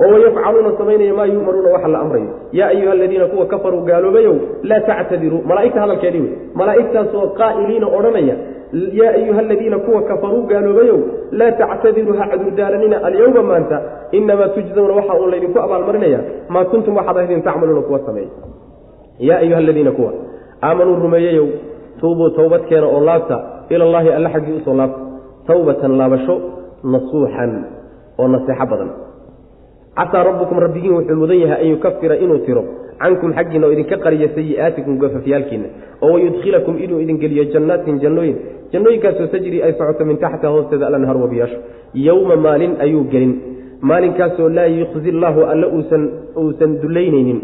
oo wayafcaluuna samaynaya maa yu'maruuna waxa la amrayo. Yaa ayuha aladiina kuwa kafaruu gaaloobayow laa tactadiruu. Malaa'igta hadalkeedii wey malaa'igtaasoo qaa'iliina odhanaya yaa ayuha aladiina kuwa kafaruu gaaloobayow laa tactadiruu ha cudurdaaranina alyowma maanta inamaa tujzawna waxa uun laydinku abaalmarinaya maa kuntum waxaad ahdin tacmaluuna kuwa sameeya yaa ayuha aladiina kuwa aamanuu rumeeyeyow tuubuu towbadkeena oo laabta ila allaahi alla xaggii u soo laabta tawbatan laabasho nasuuxan oo naseexo badan casaa rabbukum rabbigiin wuxuu mudan yahay an yukafira inuu tiro cankum xaggiina oo idinka qariyo sayi'aatikum gafafyaalkiina oo wayudkhilakum inuu idin geliyo jannaatin jannooyin jannooyinkaasoo tajri ay socoto min taxtiha hoosteeda alanhar wabiyaasho yowma maalin ayuu gelin. Maalinkaasoo laa yukhzi llaahu alle uusan dulaynaynin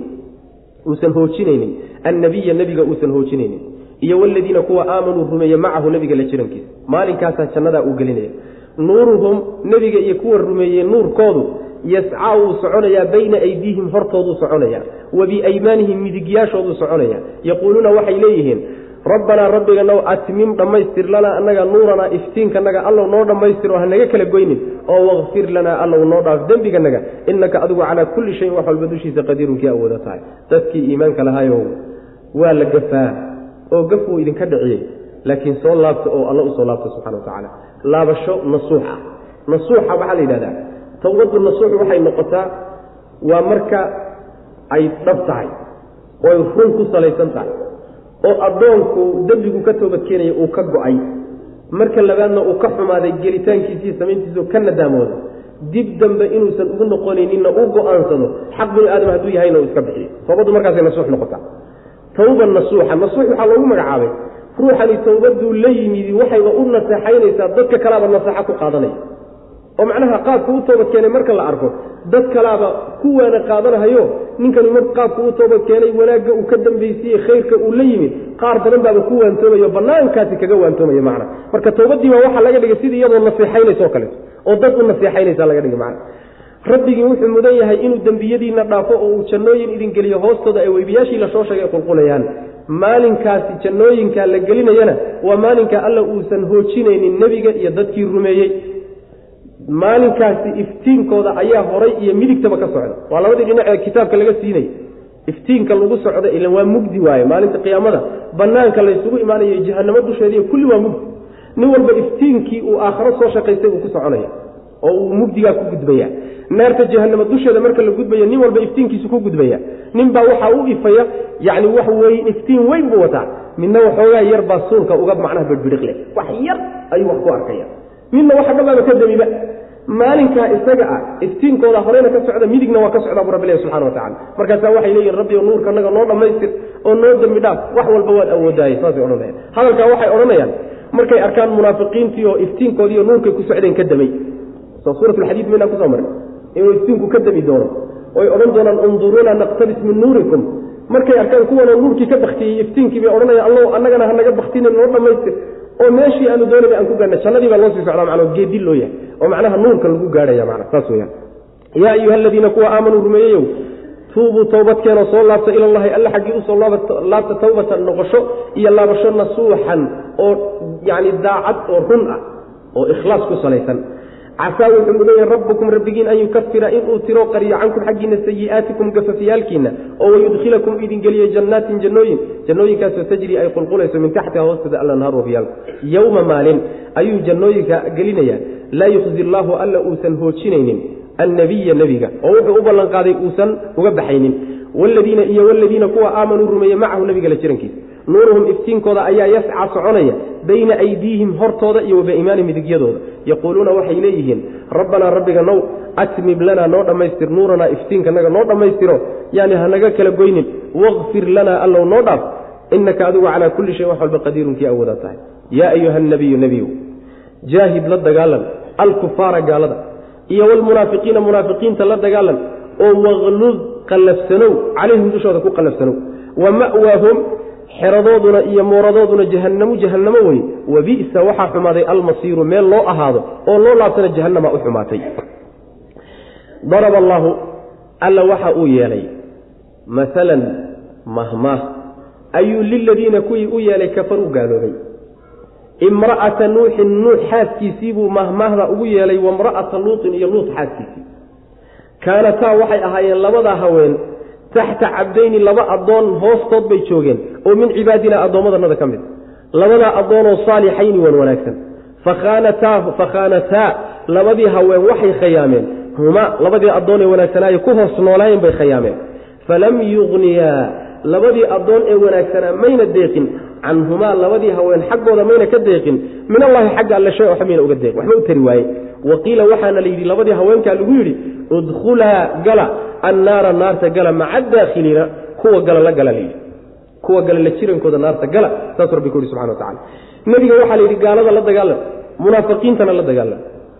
uusan hoojinaynin. Annabiya nebiga uusan hoojinaynin. Iyo waladiina kuwa aamanuu rumeeye macahu nebiga la jirankiisa. Maalinkaasaa jannadaa uu gelinaya. Nuuruhum nebiga iyo kuwa rumeeyey nuurkoodu yascaa wuu soconayaa bayna aydiihim hortooduu soconaya wa biaymaanihim midigyaashooduu soconaya. Yaquuluuna waxay leeyihiin rabbanaa rabbiganow atmim dhammaystir lanaa annaga nuuranaa iftiinkanaga allow noo dhammaystiro hanaga kala goynin oo wakfir lanaa allow noo dhaaf dembiganaga innaka adigu calaa kulli shayin wax walba dushiisa qadiirun kii awooda tahay. Dadkii iimaanka lahaayow waa la gafaa oo gaf wuu idinka dhiciyey laakiin soo laabta oo alla u soo laabta subxana wa tacaala. Laabasho nasuux ah nasuuxa waxaa la yidhahdaa towbaddu nasuux waxay noqotaa waa marka ay dhab tahay oo ay run ku salaysan tahay oo addoonku dembigu ka toobadkeenaya uu ka go'ay. Marka labaadna uu ka xumaaday gelitaankiisii samayntiisao ka nadaamoodo. Dib dambe inuusan ugu noqonayninna uu go'aansado xaq bini aadam hadduu yahayna uu iska bixiyo. Toobaddu markaasay nasuux noqotaa. Tawba nasuuxa nasuux waxaa loogu magacaabay. Ruuxani towbaduu la yimidi waxayba u naseexaynaysaa dadka kalaaba naseexo ku qaadanaya oo macnaha qaabka u toobad keenay marka la arko dad kalaaba ku waana qaadanahayo ninkani mar qaabka u toobad keenay wanaagga uu ka dambaysiye khayrka uu la yimid qaar badan baaba ku waantoomayo banaankaasi kaga waantoomaya macna. Marka towbadiiba waxaa laga dhigay sidii iyadoo naseexaynaysa oo kaleeto oo dad u naseexaynaysa laga dhigay macna. Rabbigii wuxuu mudan yahay inuu dembiyadiina dhaafo oo uu jannooyin idin geliyo hoostooda ay weybiyaashii la soo sheegay qulqulayaan. Maalinkaasi jannooyinkaa la gelinayana waa maalinka alla uusan hoojinaynin nebiga iyo dadkii rumeeyey maalinkaasi iftiinkooda ayaa horay iyo midigtaba ka socda. Waa labadii dhinac ee kitaabka laga siinay. Iftiinka lagu socda ilan waa mugdi waaye maalinta qiyaamada. Banaanka laysugu imaanayo jahanamo dusheediiy kulli waa mugdi. Nin walba iftiinkii uu aakharo soo shaqaystay uu ku soconaya oo uu mugdigaa ku gudbaya. Naarta jahanamo dusheeda marka la gudbayo nin walba iftiinkiisu ku gudbaya. Nin baa waxaa u ifaya yani wax weye iftiin weyn buu wataa. Midna waxoogaa yar baa suulka uga macnaha bedbidhiqle wax yar ayuu wax ku arkaya midna waxa dhabaaba ka damiba. Maalinkaa isaga ah iftiinkooda horeyna ka socda midigna waa ka socdaa bu rabbi ilahi subxana watacala markaasaa waxay leeyihiin rabbi nuurka naga noo dhammaystir oo noo dembi dhaaf wax walba waad awoodaaye saasay odhanayaan. Hadalkaa waxay odhanayaan markay arkaan munaafiqiintii oo iftiinkoodiiyo nuurkay ku socdeen ka damay. Soo suuratulxadiid maynaa ku soo maray. Inuu iftiinku ka dami doono oy odhan doonaan unduruuna naqtabis min nuurikum. Markay arkaan kuwanoo nuurkii ka baktiyey iftiinkii bay odhanayaan allow annagana hanaga baktinin noo dhammaystir oo meeshii aanu doonayna aan ku gaadhna jannadii baa loo sii socdaa macnaa geedil loo yahay oo macnaha nuurka lagu gaadhaya macna saas weyaan yaa ayuha aladiina kuwa aamanuu rumeeyeyow tuubuu towbadkeenoo soo laabta ilallahi alla xaggii u soo laabta tawbatan noqosho iyo laabasho nasuuxan oo yani daacad oo run ah oo ikhlaas ku salaysan casaa wuxuu mudan yahay rabbukum rabbigiin an yukafira inuu tiro qariyo cankum xaggiina sayi'aatikum gafafyaalkiina oo wayudkhilakum idin geliyo jannaatin jannooyin jannooyinkaasoo tajri ay qulqulayso min taxtiha hoosteeda alanhaar wafyaalku yowma maalin ayuu jannooyinka gelinayaa laa yukhzi llaahu alla uusan hoojinaynin annabiya nebiga oo wuxuu u ballanqaaday uusan uga baxaynin wladiina iyo wladiina kuwa aamanuu rumeeye macahu nebiga la jirankiisa nuuruhum iftiinkooda ayaa yasca soconaya bayna aydiihim hortooda iyo wabiimaani midigyadooda. Yaquuluuna waxay leeyihiin rabbanaa rabbiga now atmib lanaa noo dhammaystir nuuranaa iftiinkanaga noo dhammaystiro. Yani hanaga kala goynin. Waqfir lanaa allow noo dhaaf. Inaka adigu calaa kulli shayin wax walba qadiirunkii awoodaa tahay. Yaa ayuha nabiyu nebiyu jaahid la dagaalan. Alkufaara gaalada. Iyo wlmunaafiqiina munaafiqiinta la dagaalan. Oo waqlud qallafsanow calayhim dushooda ku qallafsanow wa ma'waahum xeradooduna iyo mooradooduna jahanamu jahannamo wey wabi'sa waxaa xumaaday almasiiru meel loo ahaado oo loo laabtana jahannama u xumaatay. Daraba allaahu alla waxa uu yeelay maalan mahmaah ayuu liladiina kuwii u yeelay kafaruu gaaloobay. Imra'ata nuuxin nuux xaaskiisiibuu mahmaahda ugu yeelay wamra'ata luutin iyo luut xaaskiisii. Kaanataa waxay ahaayeen labadaa haween taxta cabdayni laba addoon hoostood bay joogeen oo min cibaadina addoommadanada ka mid. Labadaa addoonoo saalixayni wan wanaagsan. Fakhaanataa labadii haween waxay khayaameen. Huma labadii addoon ee wanaagsanaaye ku hoos noolaayeen bay khayaameen. Falam yugniyaa labadii addoon ee wanaagsanaa mayna deeqin. Canhumaa labadii haween xaggooda mayna ka deeqin. Min allahi xagga alle shay oo xamiina uga deeq. Waxba u tari waaye. Waqiila waxaana la yidhi labadii haweenkaa lagu yidhi udkhulaa gala annaara naarta gala maca daakhiliina. Kuwa gala la gala layidhi kuwa gala la jirankooda naarta gala saasuu rabbi ku yidhi subxana wa tacala nebiga waxaa la yidhi gaalada la dagaalam munaafiqiintana la dagaalam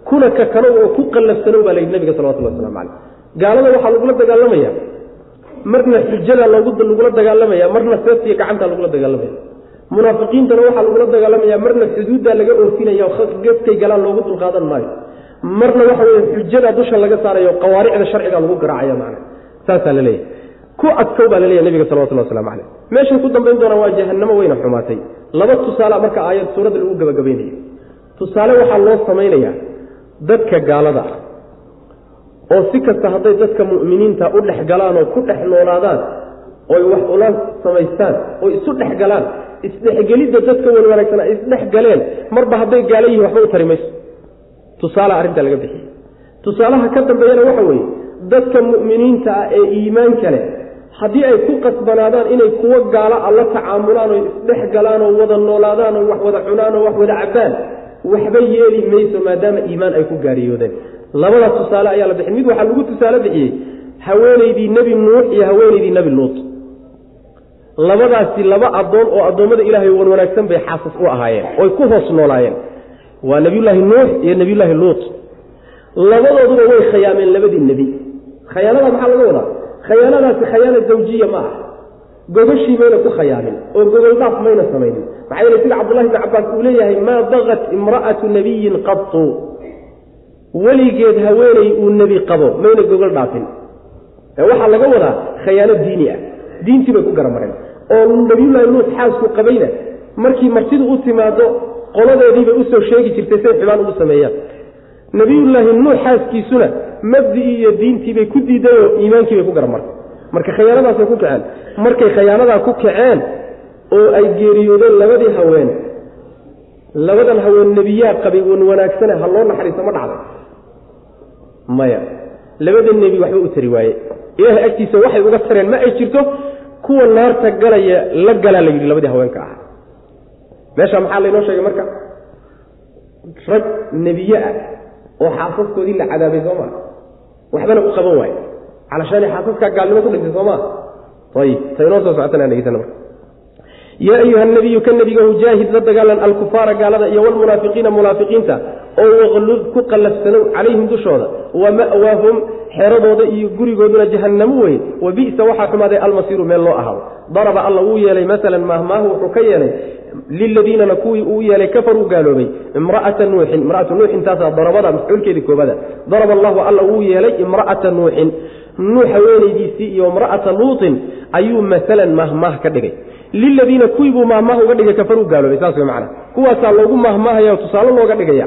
kuna ka kano oo ku qallafsanow baa layidhi nabiga salawatullah waslamu caleyh gaalada waxaa lagula dagaalamaya marna xujada lagula dagaalamaya marna seeftiiyo gacantaa lagula dagaalamaya. Munaafiqiintana waxaa lagula dagaalamaya marna xuduuddaa laga oofinaya gefkay galaan loogu dulqaadan maayo. Marna waxa weye xujada dusha laga saarayo qawaaricda sharciga lagu garaacaya macna saasaa la leeyahay. Ku adkow baa laleeyahy nabiga salawatullah waslamu caleyh meeshay ku dambayn doonaan waa jahanamo weyna xumaatay. Laba tusaale marka aayad suuradda lagu gabagabaynayo. Tusaale waxaa loo samaynayaa dadka gaalada. ah oo si kasta hadday dadka mu'miniinta u dhex oo ku dhex noolaadaan oy wax ula samaystaan oy isu dhex galaan isdhexgelidda dadka wan wanaagsan ay isdhex galeen marba hadday gaala yihiin waxba u tari mayso. Tusaale arrintaa laga bixiyey. Tusaalaha ka dambeeyana waxa weeye dadka mu'miniinta ah ee iimaanka leh haddii ay ku qasbanaadaan inay kuwo gaalo a la tacaamulaan oo isdhex galaan oo wada noolaadaan oo wax wada cunaan oo wax wada cabbaan waxba yeeli mayso maadaama iimaan ay ku gaariyoodeen labada tusaale ayaa la bixin mid waxaa lagu tusaale bixiyey haweenaydii nebi nuux iyo haweenaydii nebi luut. Labadaasi laba addoon oo addoommada ilaahay wan wanaagsan bay xaasas u ahaayeen oy ku hoos noolaayeen. Waa nebiyullaahi nuux iyo nebiyullaahi luut. Labadooduba way khayaameen labadii nebi. Khayaanada maxaa laga wadaa? Khayaanadaasi khayaana zawjiya ma ah gogashii mayna ku khayaamin oo gogol dhaaf mayna samaynin. Maxaa yeele sida cabdullahi bni cabbaas uu leeyahay maa bagat imra'atu nabiyin qatu weligeed haweeney uu nebi qabo mayna gogol dhaafin waxaa laga wadaa khayaano diini ah. Diintii bay ku garamareen. Oo nabiyullaahi nuux xaasku qabayna markii martidu u timaado qoladeediibay u soo sheegi jirtay say xubaan ugu sameeyaan nabiyullaahi nuux xaaskiisuna mabdii iyo diintiibay ku diidayoo iimaankiibay ku garamartay. Marka khayaanadaasay ku kaceen. Markay khayaanadaa ku kaceen oo ay geeriyoodeen labadii haween labadan haween nebiyaa qabay wan wanaagsane ha loo naxariiso ma dhacday maya. Labada nebi waxba u tari waaye. Ilaahay agtiisa waxay uga tareen ma ay jirto kuwa naarta galaya la galaa la yidhi labadii haweenka ahaa. Meesha maxaa laynoo sheegay marka? Rag nebiye ah oo xaasaskoodii la cadaabay soo maa waxbana u qaban waaye. Calashaani xaasaskaa gaalnimo ku dhintay soo maa ayib ta inoo soo socotana dhegeysana marka yaa ayuha nabiyu ka nebigahu jaahid la dagaalan alkufaara gaalada iyo walmunaafiqiina munaafiqiinta oo waqlud ku qallafsanow calayhim dushooda wa ma'waahum xeradooda iyo gurigooduna jahanamo weye wa bi'sa waxaa xumaaday almasiiru meel loo ahaado daraba alla wuu yeelay masalan mahmaahu wuxuu ka yeelay liladiinana kuwii uu yeelay kafaruu gaaloobay imra'ata nuuxin imra'atu nuuxin taasaa darabada mafcuulkeedii koobada daraba allahu alla wuu yeelay imra'ata nuuxin nuux haweenaydiisii iyo imra'ata luutin ayuu masalan mahmaah ka dhigay liladiina kuwii buu mahmaah uga dhigay kafaruu gaaloobay saas wey macana kuwaasaa loogu mahmaahaya oo tusaale looga dhigaya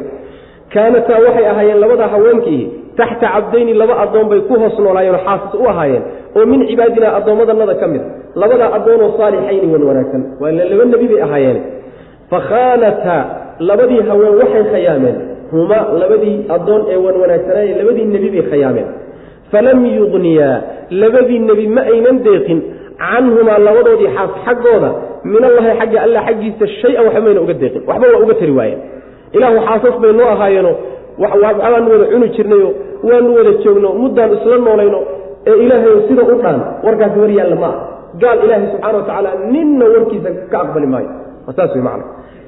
kaanataa waxay ahaayeen labada haweenkii taxta cabdayni laba addoon bay ku hoos noolaayeenoo xaasis u ahaayeen oo min cibaadinaa addoommadanada ka mid a labadaa addoonoo saalixayni wan wanaagsan. Waa laba nebi bay ahaayeen. Fakhaanataa labadii haween waxay khayaameen huma labadii addoon ee wan wanaagsanaaye labadii nebi bay khayaameen falam yugniyaa labadii nebi ma aynan deeqin canhumaa labadoodii xaas xaggooda min allahi xagga alla xaggiisa shay-an waxba mayna uga deeqin waxba waa uga tari waayeen. Ilaahu xaasas bay noo ahaayeeno waanu wada cuni jirnayo waanu wada joogno muddaan isla noolayno ee ilaahay sida u dhaan warkaasi war yaalla ma ah gaal ilaahay subxana wa tacaala ninna warkiisa ka aqbali maayo. Saas wey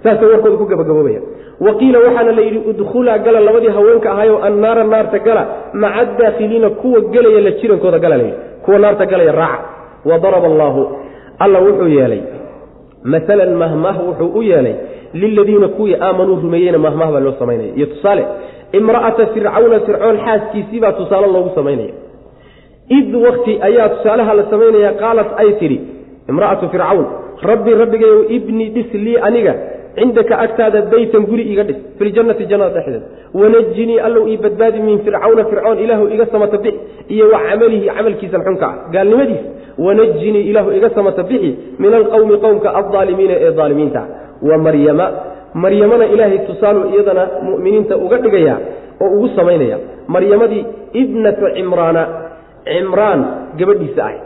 saasay warkooda ku gabagaboobaya wa qiila waxaana la yidhi udkhulaa gala labadii haweenka ahayo annaara naarta gala maca adaakhiliina kuwa gelaya la jirankooda gala layidhi kuwa naarta galaya raaca wa daraba allaahu alla wuxuu yeelay. Maalan mahmah wuxuu u yeelay. Liladiina kuwii aamanuu rumeeyeyna mahmah baa loo samaynaya iyo tusaale imra'ata fircawna fircoon xaaskiisii baa tusaale loogu samaynaya id wakti ayaa tusaalaha la samaynaya qaalat ay tidhi imra'atu fircawn rabbi rabbigayow ibni dhis lii aniga cindaka agtaada beytan guri iga dhis filjannati jannada dhexdeeda wanajinii allow ii badbaadi min fircawna fircoon ilaahu iga samata bixi iyo wa camalihi camalkiisan xunka ah gaalnimadiis wanajinii ilaahu iga samata bixi min alqowmi qowmka aldaalimiina ee daalimiinta wa maryama maryamana ilaahay tusaalu iyadana mu'miniinta uga dhigaya oo ugu samaynaya maryamadii ibnatu cimraana cimraan gabadhiisa ahay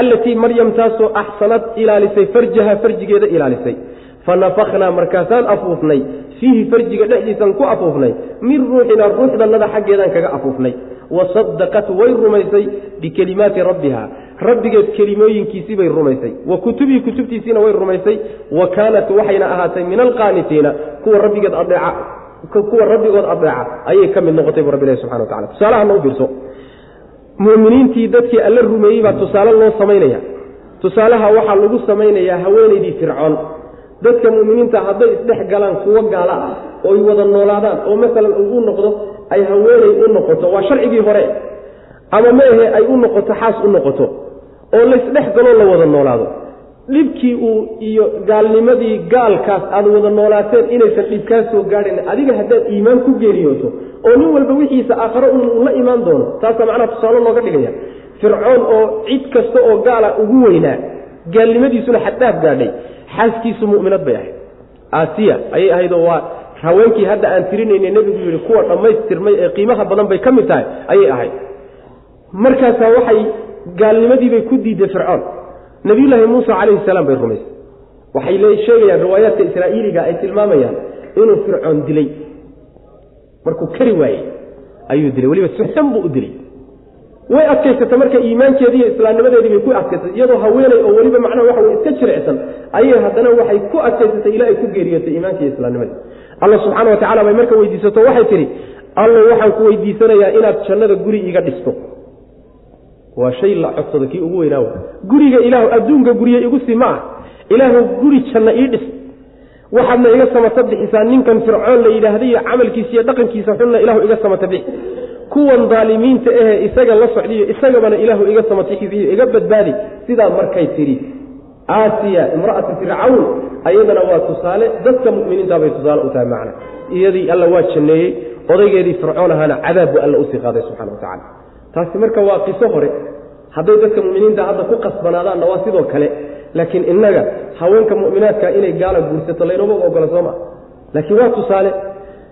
allatii maryam taasoo axsanad ilaalisay farjaha farjigeeda ilaalisay fa nafakhnaa markaasaan afuufnay fiihi farjiga dhexdiisaan ku afuufnay min ruuxina ruuxdannada xaggeedaan kaga afuufnay wa way rumaysay bikelimaati rabbiha rabbigeed kelimooyinkiisii bay rumaysay wa kutubihi kutubtiisiina way rumaysay wa kaanat waxayna ahaatay min alqaanitiina kuwa rabbigeed adeeca kuwa rabbigood adeeca ayay ka mid noqotay bu rabbi ilahi subxana wa tacala tusaalahana u fiirso mu'miniintii dadkii alla rumeeyey baa tusaale loo samaynaya tusaalaha waxaa lagu samaynayaa haweenaydii fircoon dadka mu'miniinta hadday isdhex galaan kuwo gaala ah oo ay wada noolaadaan oo masalan uu noqdo ay haweenay u noqoto waa sharcigii hore. Ama meehe ay u noqoto xaas u noqoto oo laysdhex galoo la wada noolaado. Dhibkii uu iyo gaalnimadii gaalkaas aad wada noolaateen inaysan dhib kaa soo gaadhayn adiga haddaad iimaan ku geeriyooto oo nin walba wixiisa aakharo uu la imaan doono taasaa macnaha tusaale looga dhigaya fircoon oo cid kasta oo gaala ugu weynaa gaalnimadiisuna xaddaaf gaadhay. Xaaskiisu mu'minad bay ahayd. Aasiya ayay ahayd oo waa haweenkii hadda aan tirinayna nebigu yidhi kuwa dhammaystirmay ee qiimaha badan bay ka mid tahay ayay ahayd. Markaasaa waxay gaalnimadiibay ku diiday fircoon. Nabiyullaahi muusa calayhi salaam bay rumaysay. Waxay le sheegayaan riwaayaadka israa'iiliga ay tilmaamayaan inuu fircoon dilay. Markuu kari waayey ayuu dilay. Weliba suxsan buu u dilay way adkaysatay marka iimaankeedii iyo islaamnimadeedii bay ku adkaysatay. Iyadoo haweenay oo weliba macnaha waxa iska jirecsan ayay haddana waxay ku adkaysatay ilaa ku geeriyootay iimaanka iyo islaamnimadii alla subxaana wa tacala bay marka weydiisato waxay tidhi alla waxaan ku weydiisanayaa inaad jannada guri iga dhisto. Waa shay la codsado kii ugu weynaaw guriga ilaahu adduunka gurye igu sii ma ah. Ilaahu guri janna ii dhis. Waxaadna iga samata bixisaa ninkan fircoon la yidhaahday iyo camalkiisa iyo dhaqankiisa xunna ilaahu iga samata bixi kuwan daalimiinta ahee isaga la socdiyo isagabana ilaahu iga samatixiyo iga badbaadi sidaa markay tidhi aasiya imra'atu fircawn ayadana waa tusaale dadka mu'miniinta bay tusaale u tahay macna. Iyadii alla waa janneeyey odaygeedii fircoon ahaana cadaab buu alla u sii qaaday subxana wa tacala taasi marka waa qiso hore. Hadday dadka mu'miniinta hadda ku qasbanaadaanna waa sidoo kale laakiin innaga haweenka mu'minaadka inay gaala guursato laynoma ogola soo maa laakiin waa tusaale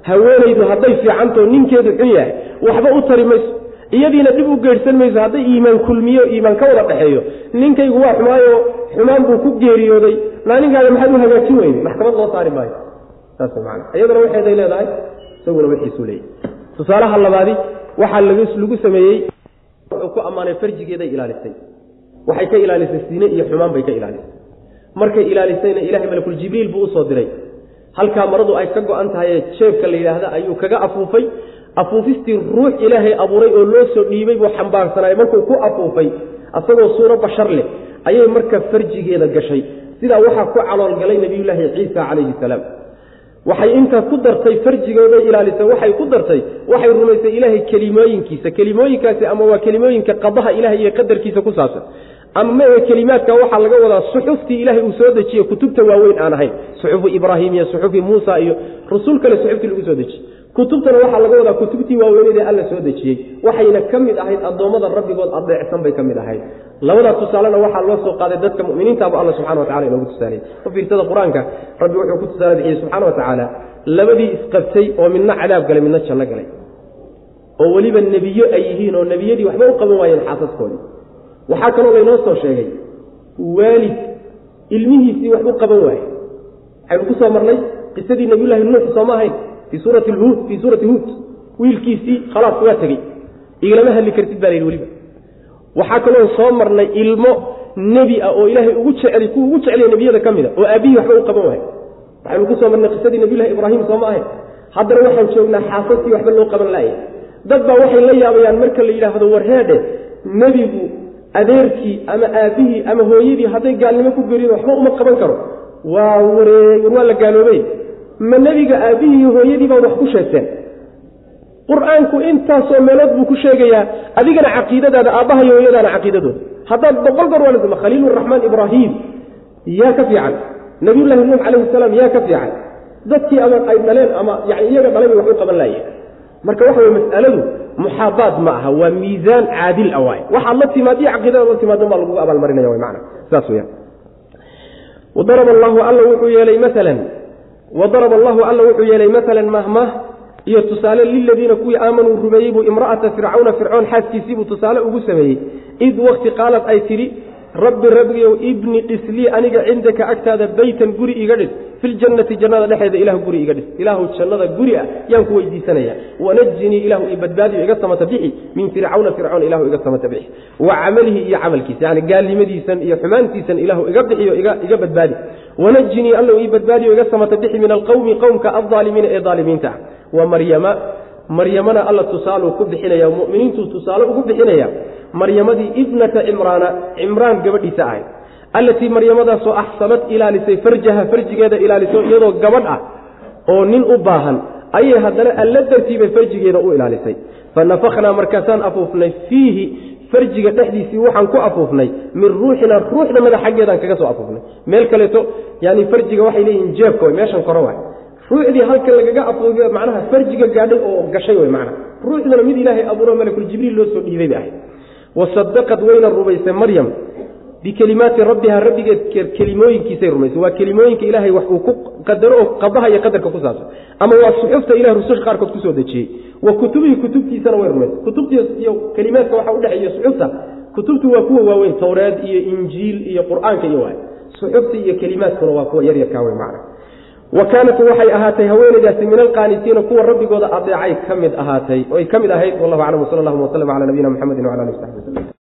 haweenaydu hadday fiicantao ninkeedu xun yahay waxba u tari mayso. Iyadiina dib u geedhsan mayso hadday iimaan kulmiyo iimaan ka wada dhexeeyo ninkaygu waa xumaayo xumaan buu ku geeriyooday. Naaninkaada maxaad u hagaajin weyday maxkamad loo saari maayo. Saas man iyadana waxeeday leedahay isaguna wixiisuu leeyay. Tusaalaha labaadi waxaa lagu sameeyey wuxuu ku ammaanay farjigeeday ilaalisay. Waxay ka ilaalisay siine iyo xumaan bay ka ilaalisay. Markay ilaalisayna ilahay malakuljibriil buu u soo diray halkaa maradu ay ka go-an tahay jeebka la yidhaahda ayuu kaga afuufay. Afuufistii ruux ilaahay abuuray oo loo soo dhiibay buu xambaarsanay. Markuu ku afuufay asagoo suuro bashar leh ayay marka farjigeeda gashay. Sidaa waxaa ku caloolgalay nebiyullaahi ciisa calayhi salaam. Waxay intaa ku dartay farjigooday ilaalisay waxay ku dartay waxay rumaysay ilaahay kelimooyinkiisa. Kelimooyinkaasi ama waa kelimooyinka qadaha ilahay iyo qadarkiisa ku saabsan ama mae kelimaadka waxaa laga wadaa suxuftii ilaahay uu soo dejiye kutubta waaweyn aan ahayn. Suxufu ibraahim iyo suxufi muusa iyo rusul kale suxuftii lagu soo dejiyey kutubtana waxaa laga wadaa kutubtii waaweyneedee alla soo dejiyey. Waxayna ka mid ahayd addoommada rabbigood adeecsan bay ka mid ahayd. Labadaa tusaalena waxaa loo soo qaaday dadka muminiintaabu alla subxana watacala inoogu tusaaleyey u qur'aanka rabbi wuxuu ku tusaale bixiyey subxana wa tacaala labadii isqabtay oo midna cadaab galay midna janno galay. Oo weliba nebiyo ay yihiin oo nebiyadii waxba u qaban waayeen xaasaskoodii waxaa kaloo laynoo soo sheegay waalid ilmihiisii wax u qaban waaye waxaynu ku soo marnay qisadii nabiyullaahi nuux sooma ahayn fii suurati huud fii suurati huud. Wiilkiisii khalaas waa tegey. Igalama hadli kartid baa layidhi weliba. Waxaa kaloo soo marnay ilmo nebi ah oo ilaahay ugu jecel kuwa ugu jeclaya nebiyada ka mida oo aabbihii waxba u qaban waaye waxaynu ku soo marnay qisadii nabiyullahi ibraahim sooma ahayn. Haddana waxaan joognaa xaasaskii waxba loo qaban laaya dad baa waxay la yaabayaan marka la yidhaahdo warheedhe nebigu adeerkii ama aabbihii ama hooyadii hadday gaalnimo ku gerido waxba uma qaban karo. Waa wareey war waa la gaaloobey ma nebiga aabbihii iyo hooyadii baad wax ku sheegteen? Qur'aanku intaasoo meelood buu ku sheegayaa adigana caqiidadaada aabbaha iyo hooyadaana caqiidadooda. Haddaad boqol goor waalisma khaliiluraxmaan ibraahim yaa ka fiican. Nabiyullaahi nuux calayhi salaam yaa ka fiican. Dadkii ama ay dhaleen ama yani iyaga dhalay bay wax u qaban laayeen. Marka waxa wey mas'aladu muxaabaad ma aha waa miisaan caadil a waay. Waxaad la timaad iyo caqiidadaad la timaadon baa lagugu abaalmarinaya mana saas weyaan wadaraba allahu alla wuxuu yeelay maalan wadaraba allahu alla wuxuu yeelay maalan mahmah iyo tusaale liladiina kuwii aamanuu rumeeyey buu imra'ata fircawna fircoon xaaskiisii buu tusaale ugu sameeyey. Id wakti qaalad ay tidhi rabbi rabbigow ibni dhislii aniga cindaka agtaada beytan guri iga dhis filjannati jannada dhexeeda ilah guri iga dhis. Ilaahu jannada guri ah yaan ku weydiisanaya. Wanajinii ilahu i badbaadiyo iga samata bixi min fircawna fircoon ilahu iga samata bixi. Wa camalihi iyo camalkiisa yani gaalnimadiisan iyo xumaantiisan ilahu iga bixiyo iga badbaadi. Wanajinii allow ii iga samata bixi min alqowmi qowmka aldaalimiina ee daalimiinta ah. Wa maryama maryamana alla tusaaluu ku bixinaya muminiintuu tusaale ugu bixinaya maryamadii ibnata cimraana cimraan gabadhiisa ahayd allatii maryamadaasoo axsanad ilaalisay farjaha farjigeeda ilaaliso iyadoo gabadh ah oo nin u baahan ayay haddana alla dartiibay farjigeeda u ilaalisay. Fa nafakhnaa markaasaan afuufnay fiihi farjiga dhexdiisii waxaan ku afuufnay min ruuxina ruuxdamada xaggeedaan kaga soo afuufnay. Meel kaleeto yani farjiga waxay leeyihiin jeebka meeshan kore waay ruuxdii halka lagaga afuufiy macnaha farjiga gaadhay oo gashay wey macnaha. Ruuxduna mid ilaahay abuuro malakuljibriil loo soo dhiibay bay ahayd wasadaqad wayna rumaysay maryam bikelimaati rabbiha rabbigeed kelimooyinkiisay rumaysay. Waa kelimooyinka ilaahay wax uu ku qadaro oo qadaha iyo qadarka ku saabsan. Ama waa suxufta ilah rususha qaarkood ku soo dejiyey wa kutubihi kutubtiisana way rumaysay. Kutubtii iyo kelimaadka waxa udhexeeya suxufta kutubtu waa kuwa waaweyn. Towreed iyo injiil iyo qur'aanka iyo waay. Suxufta iyo kelimaadkuna waa kuwa yaryarkaa wey macna wa kaanat waxay ahaatay haweenaydaasi min alqaanitiina kuwa rabbigooda adeecay ka mid ahaatay oy ka mid ahayd wallahu aclam wsala allahuma waslm cala nabiyina mxamedi wala ali w saxbi wslm